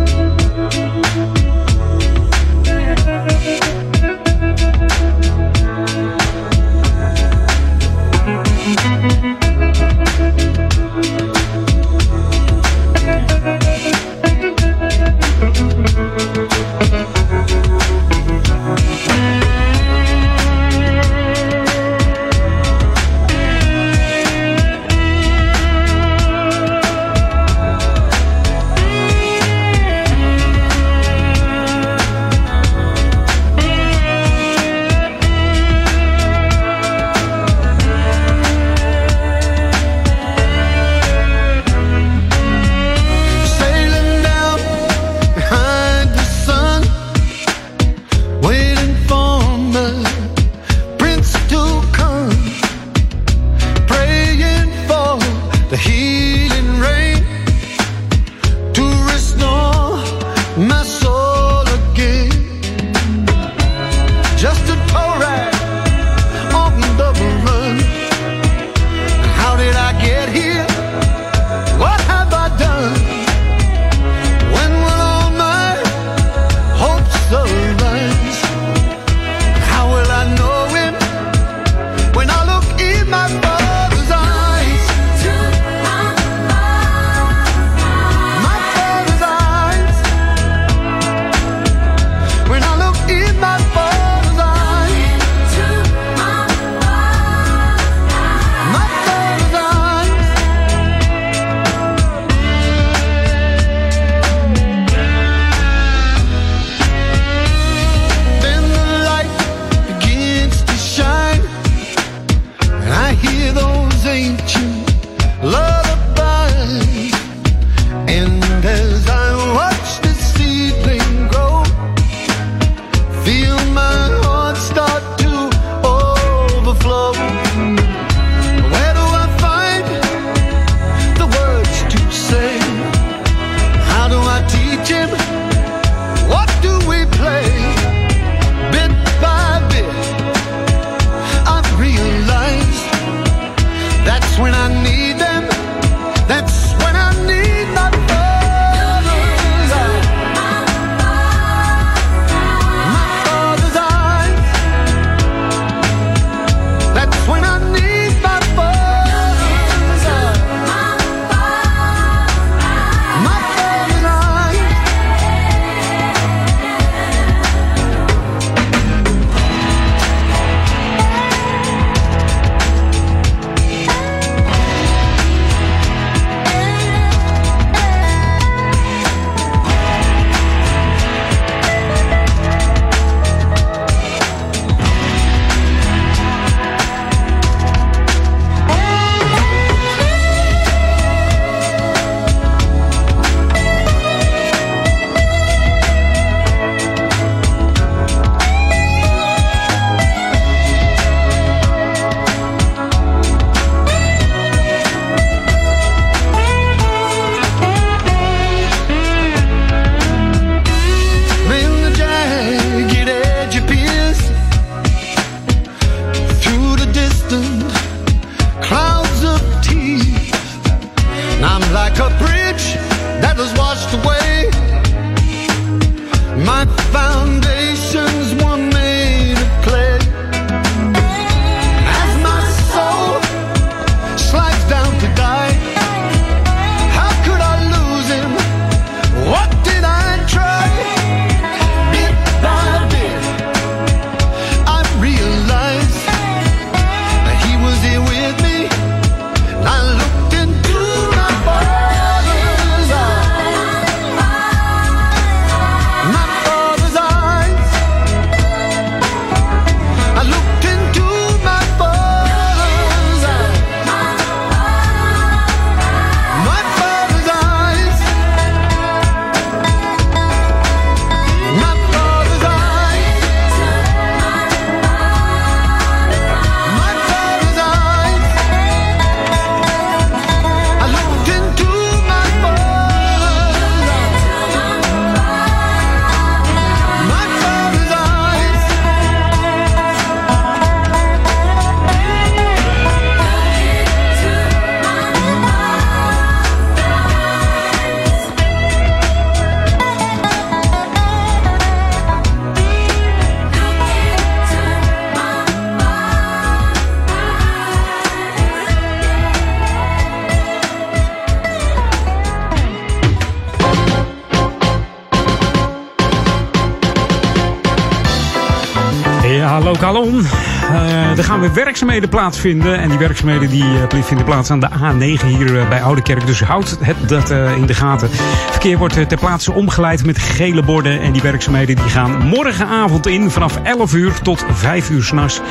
Galon. Uh, er gaan weer werkzaamheden plaatsvinden. En die werkzaamheden die, uh, vinden plaats aan de A9 hier uh, bij Oudekerk. Dus houd het, dat in de gaten. Verkeer wordt ter plaatse omgeleid met gele borden. En die werkzaamheden die gaan morgenavond in vanaf 11 uur tot 5 uur s'nachts.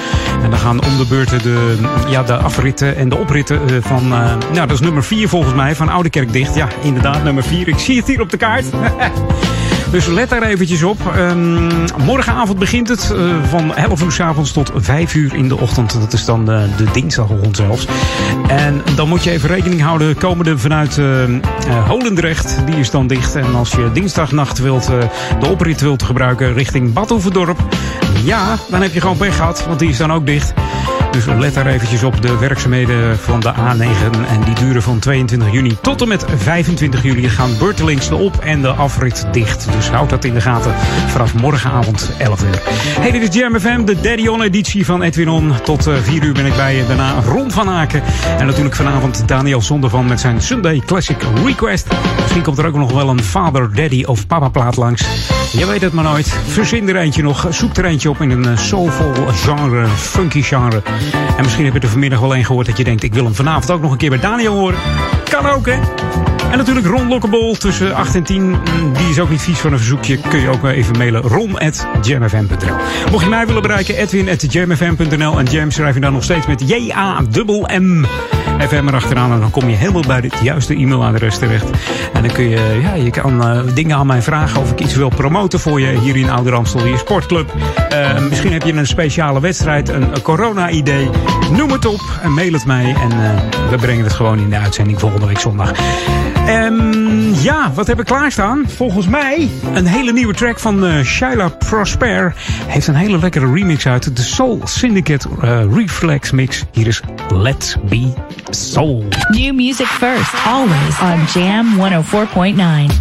En dan gaan om de beurten de, ja, de afritten en de opritten van... nou, dat is nummer 4 volgens mij, van Oudekerk dicht. Ja, inderdaad, nummer 4. Ik zie het hier op de kaart. Dus let daar eventjes op. Um, morgenavond begint het uh, van 11 uur s avonds tot 5 uur in de ochtend. Dat is dan uh, de dinsdagochtend zelfs. En dan moet je even rekening houden. Komende vanuit uh, Holendrecht, die is dan dicht. En als je dinsdagnacht wilt, de oprit wilt gebruiken richting Badhoevedorp. Ja, dan heb je gewoon pech gehad, want die is dan ook dicht. Dus let daar eventjes op de werkzaamheden van de A9. En die duren van 22 juni tot en met 25 juli. Gaan Beurtelings de op- en de afrit dicht. Dus houd dat in de gaten vanaf morgenavond 11 uur. Hey, dit is Jam FM, de Daddy On editie van Edwin On. Tot 4 uur ben ik bij je. Daarna Ron van Aken. En natuurlijk vanavond Daniel Zondervan met zijn Sunday Classic Request. Misschien komt er ook nog wel een Father, Daddy of Papa plaat langs. Je weet het maar nooit. Verzin er eentje nog. Zoek er eentje op in een soulful genre, funky genre. En misschien heb je er vanmiddag wel een gehoord dat je denkt... ik wil hem vanavond ook nog een keer bij Daniel horen. Kan ook, hè? En natuurlijk Ron Lockable tussen 8 en 10. Die is ook niet vies van een verzoekje. Kun je ook even mailen. ron.jamfm.nl Mocht je mij willen bereiken, edwin.jamfm.nl. En jam schrijf je dan nog steeds met J-A-M-M. FM erachteraan en dan kom je helemaal bij het juiste e-mailadres terecht. En dan kun je, ja, je kan uh, dingen aan mij vragen of ik iets wil promoten voor je hier in Ouder Amstel, hier sportclub. Uh, misschien heb je een speciale wedstrijd, een, corona-idee. Noem het op en mail het mij en uh, we brengen het gewoon in de uitzending volgende week zondag. Um, ja, wat heb ik klaarstaan? Volgens mij een hele nieuwe track van uh, Shaila Prosper. Heeft een hele lekkere remix uit. De Soul Syndicate uh, Reflex Mix. Hier is Let's Be Soul. New music first, always on Jam 104.9.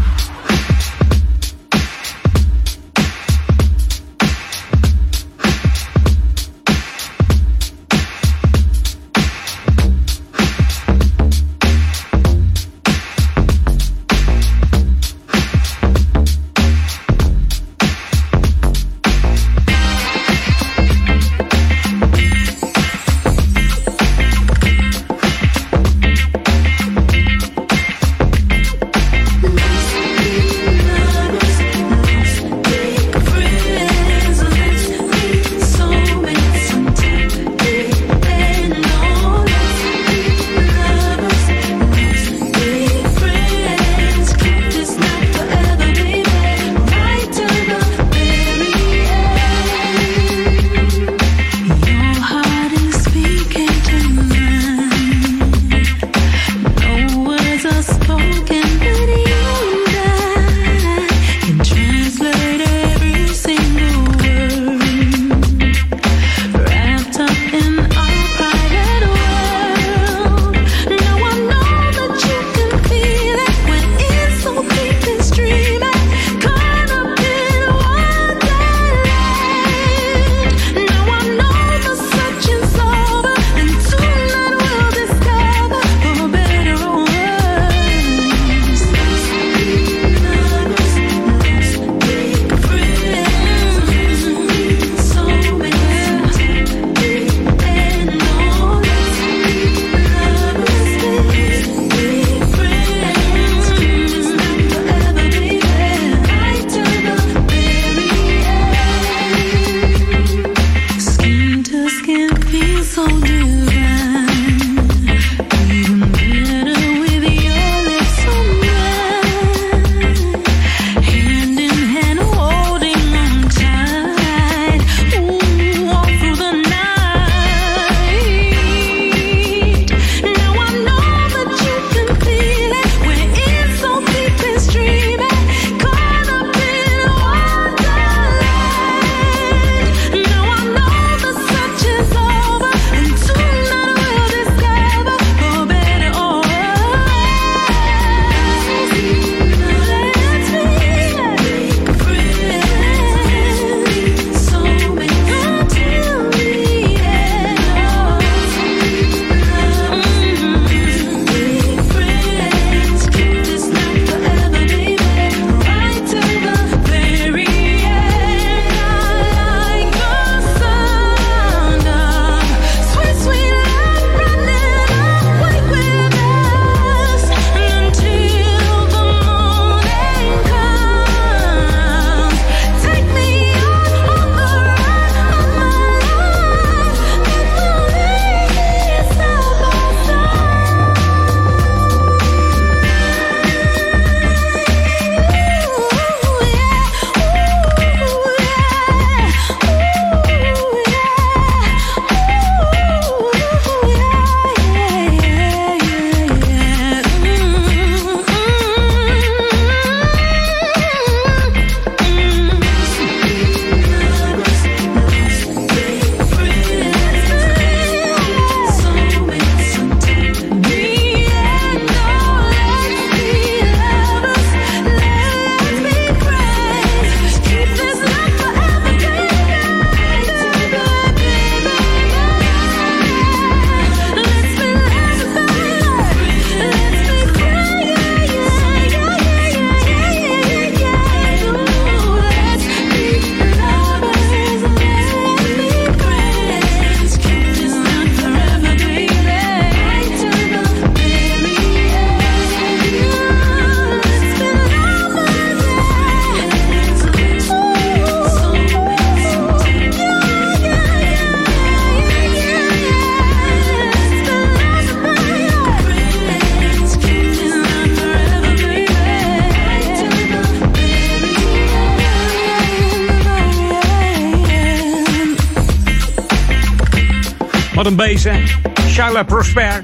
Hè? Shaila Prosper.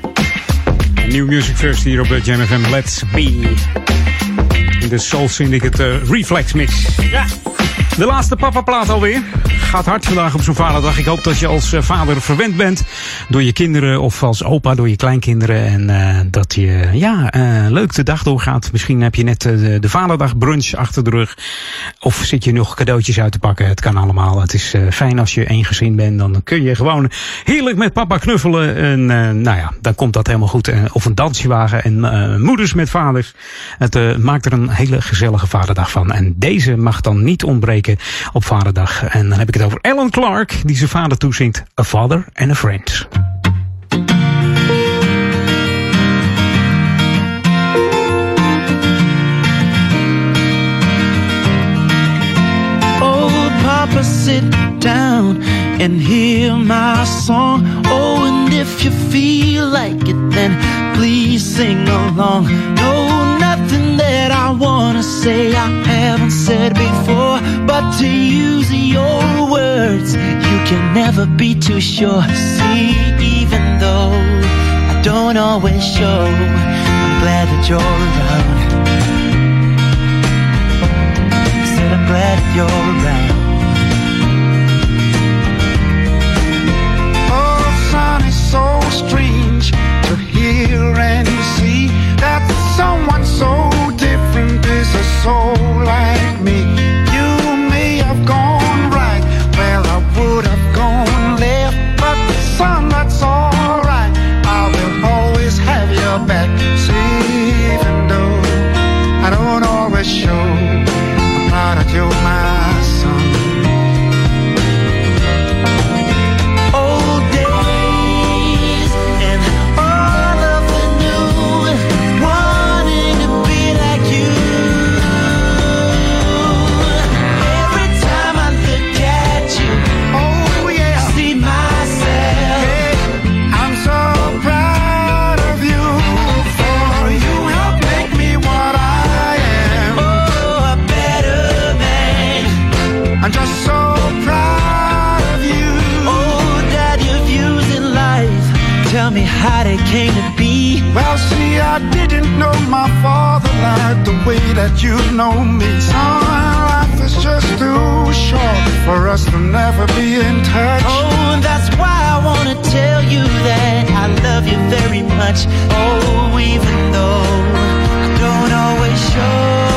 New Music First hier op Jam FM. Let's Be. In de Soul Syndicate uh, Reflex Mix. Ja. De laatste papa-plaat alweer. Gaat hard vandaag op zo'n vaderdag. Ik hoop dat je als uh, vader verwend bent door je kinderen of als opa door je kleinkinderen. En uh, dat je ja, uh, leuk de dag doorgaat. Misschien heb je net de, de vaderdag brunch achter de rug. Of zit je nog cadeautjes uit te pakken. Het kan allemaal. Het is fijn als je één gezin bent. Dan kun je gewoon heerlijk met papa knuffelen. En nou ja, dan komt dat helemaal goed. of een dansje wagen. En moeders met vaders. Het maakt er een hele gezellige vaderdag van. En deze mag dan niet ontbreken op vaderdag. En dan heb ik het over Alan Clark, die zijn vader toezingt. A Father and a Friend. Sit down and hear my song. Oh, and if you feel like it, then please sing along. No, nothing that I wanna say I haven't said before, but to use your words, you can never be too sure. See, even though I don't always show, I'm glad that you're around. Said I'm glad that you're around. And see that someone so different is a soul came to be. Well, see, I didn't know my father like the way that you know me. Son, life is just too short for us to never be in touch. Oh, that's why I wanna tell you that I love you very much. Oh, even though I don't always show,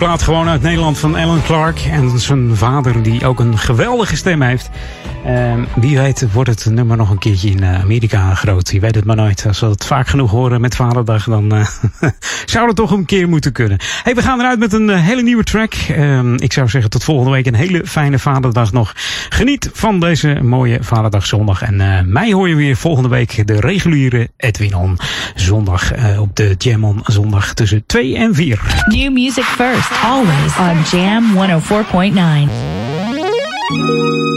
plaat gewoon uit Nederland van Alan Clark. En zijn vader die ook een geweldige stem heeft. Ehm, wie weet wordt het nummer nog een keertje in eh, Amerika groot. Je weet het maar nooit. Als we het vaak genoeg horen met Vaderdag, dan uh, zou het toch een keer moeten kunnen. Hey, we gaan eruit met een eh, hele nieuwe track. Ehm, ik zou zeggen tot volgende week. Een hele fijne Vaderdag nog. Geniet van deze mooie Vaderdagzondag. En mij hoor je weer volgende week de reguliere Edwin On zondag op de Jam On zondag tussen 2 en 4. New music first, always on Jam 104.9.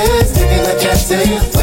Taking a chance,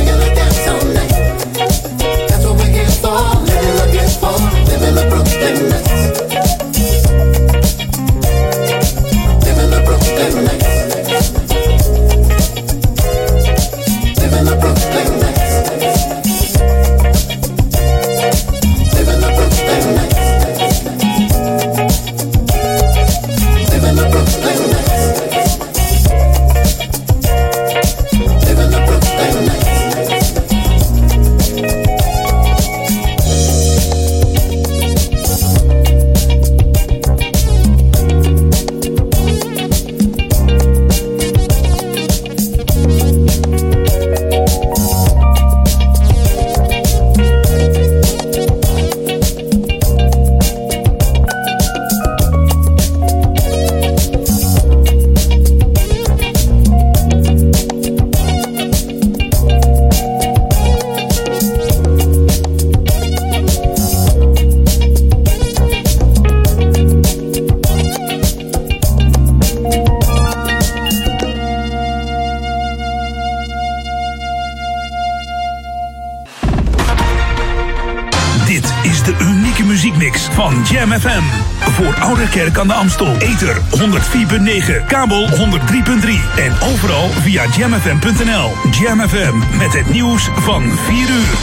104.9, kabel 103.3 en overal via jamfm.nl. Jam FM met het nieuws van 4 uur.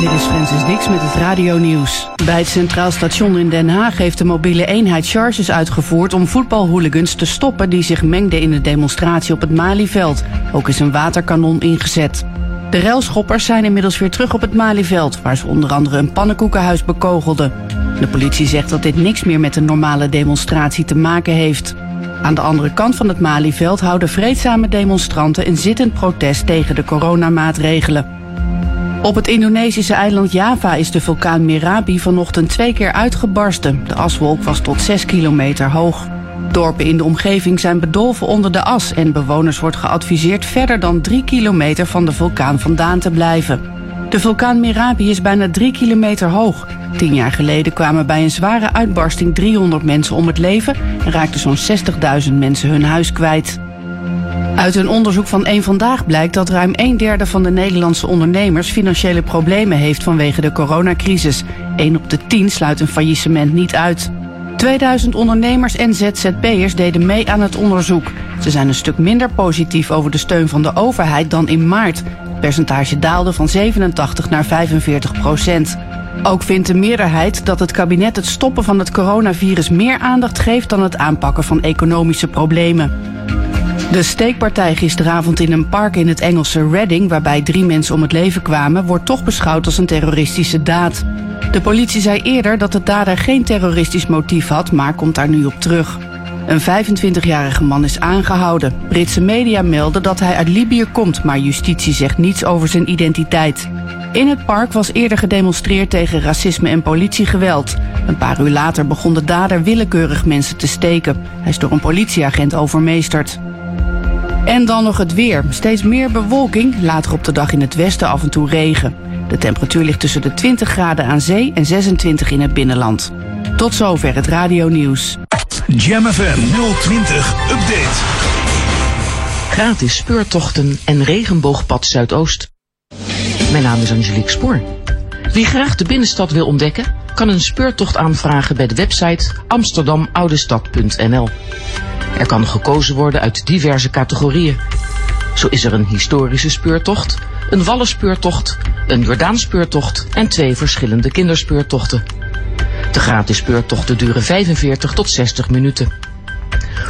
Dit is Francis Dix met het radio-nieuws. Bij het Centraal Station in Den Haag heeft de mobiele eenheid charges uitgevoerd om voetbalhooligans te stoppen die zich mengden in de demonstratie op het Malieveld. Ook is een waterkanon ingezet. De railschoppers zijn inmiddels weer terug op het Malieveld, waar ze onder andere een pannenkoekenhuis bekogelden. De politie zegt dat dit niks meer met een normale demonstratie te maken heeft. Aan de andere kant van het Malieveld houden vreedzame demonstranten een zittend protest tegen de coronamaatregelen. Op het Indonesische eiland Java is de vulkaan Merapi vanochtend twee keer uitgebarsten. De aswolk was tot 6 kilometer hoog. Dorpen in de omgeving zijn bedolven onder de as en bewoners wordt geadviseerd verder dan 3 kilometer van de vulkaan vandaan te blijven. De vulkaan Merapi is bijna 3 kilometer hoog. Tien jaar geleden kwamen bij een zware uitbarsting 300 mensen om het leven en raakten zo'n 60.000 mensen hun huis kwijt. Uit een onderzoek van Eén Vandaag blijkt dat ruim een derde van de Nederlandse ondernemers financiële problemen heeft vanwege de coronacrisis. 1 op de 10 sluit een faillissement niet uit. 2000 ondernemers en ZZP'ers deden mee aan het onderzoek. Ze zijn een stuk minder positief over de steun van de overheid dan in maart. Het percentage daalde van 87 naar 45 procent. Ook vindt de meerderheid dat het kabinet het stoppen van het coronavirus meer aandacht geeft dan het aanpakken van economische problemen. De steekpartij gisteravond in een park in het Engelse Reading, waarbij drie mensen om het leven kwamen, wordt toch beschouwd als een terroristische daad. De politie zei eerder dat de dader geen terroristisch motief had, maar komt daar nu op terug. Een 25-jarige man is aangehouden. Britse media melden dat hij uit Libië komt, maar justitie zegt niets over zijn identiteit. In het park was eerder gedemonstreerd tegen racisme en politiegeweld. Een paar uur later begon de dader willekeurig mensen te steken. Hij is door een politieagent overmeesterd. En dan nog het weer. Steeds meer bewolking, later op de dag in het westen af en toe regen. De temperatuur ligt tussen de 20 graden aan zee en 26 in het binnenland. Tot zover het radio nieuws. Jam FM 020 Update. Gratis speurtochten en regenboogpad Zuidoost. Mijn naam is Angelique Spoor. Wie graag de binnenstad wil ontdekken, kan een speurtocht aanvragen bij de website amsterdamoudestad.nl. Er kan gekozen worden uit diverse categorieën. Zo is er een historische speurtocht, een wallenspeurtocht, een Jordaanspeurtocht en twee verschillende kinderspeurtochten. De gratis speurtochten duren 45 tot 60 minuten.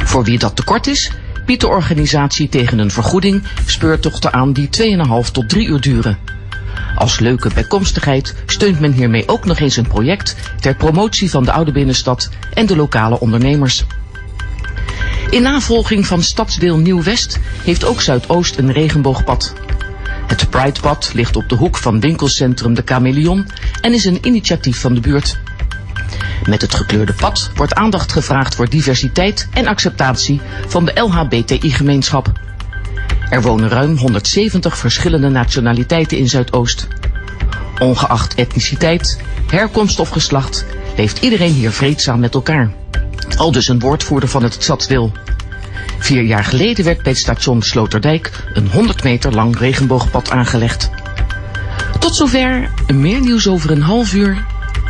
Voor wie dat te kort is, biedt de organisatie tegen een vergoeding speurtochten aan die 2,5 tot 3 uur duren. Als leuke bijkomstigheid steunt men hiermee ook nog eens een project ter promotie van de oude binnenstad en de lokale ondernemers. In navolging van stadsdeel Nieuw-West heeft ook Zuidoost een regenboogpad. Het Pridepad ligt op de hoek van winkelcentrum De Chameleon en is een initiatief van de buurt. Met het gekleurde pad wordt aandacht gevraagd voor diversiteit en acceptatie van de LHBTI-gemeenschap. Er wonen ruim 170 verschillende nationaliteiten in Zuidoost. Ongeacht etniciteit, herkomst of geslacht leeft iedereen hier vreedzaam met elkaar. Al dus een woordvoerder van het stadsdeel. Vier jaar geleden werd bij het station Sloterdijk een 100 meter lang regenboogpad aangelegd. Tot zover, meer nieuws over een half uur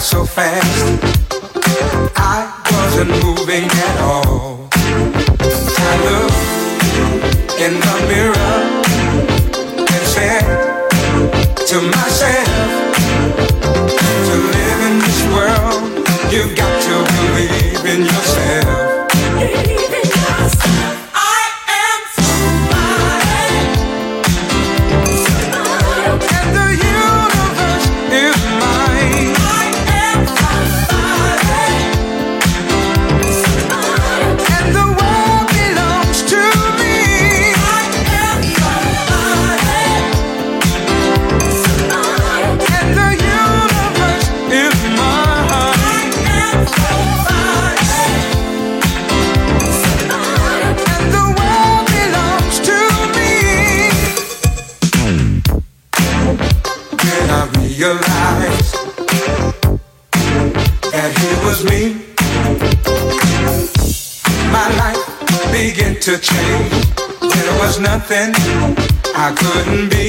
so fast. I wasn't moving at all. I looked in the mirror and said to myself. Nothing I couldn't be.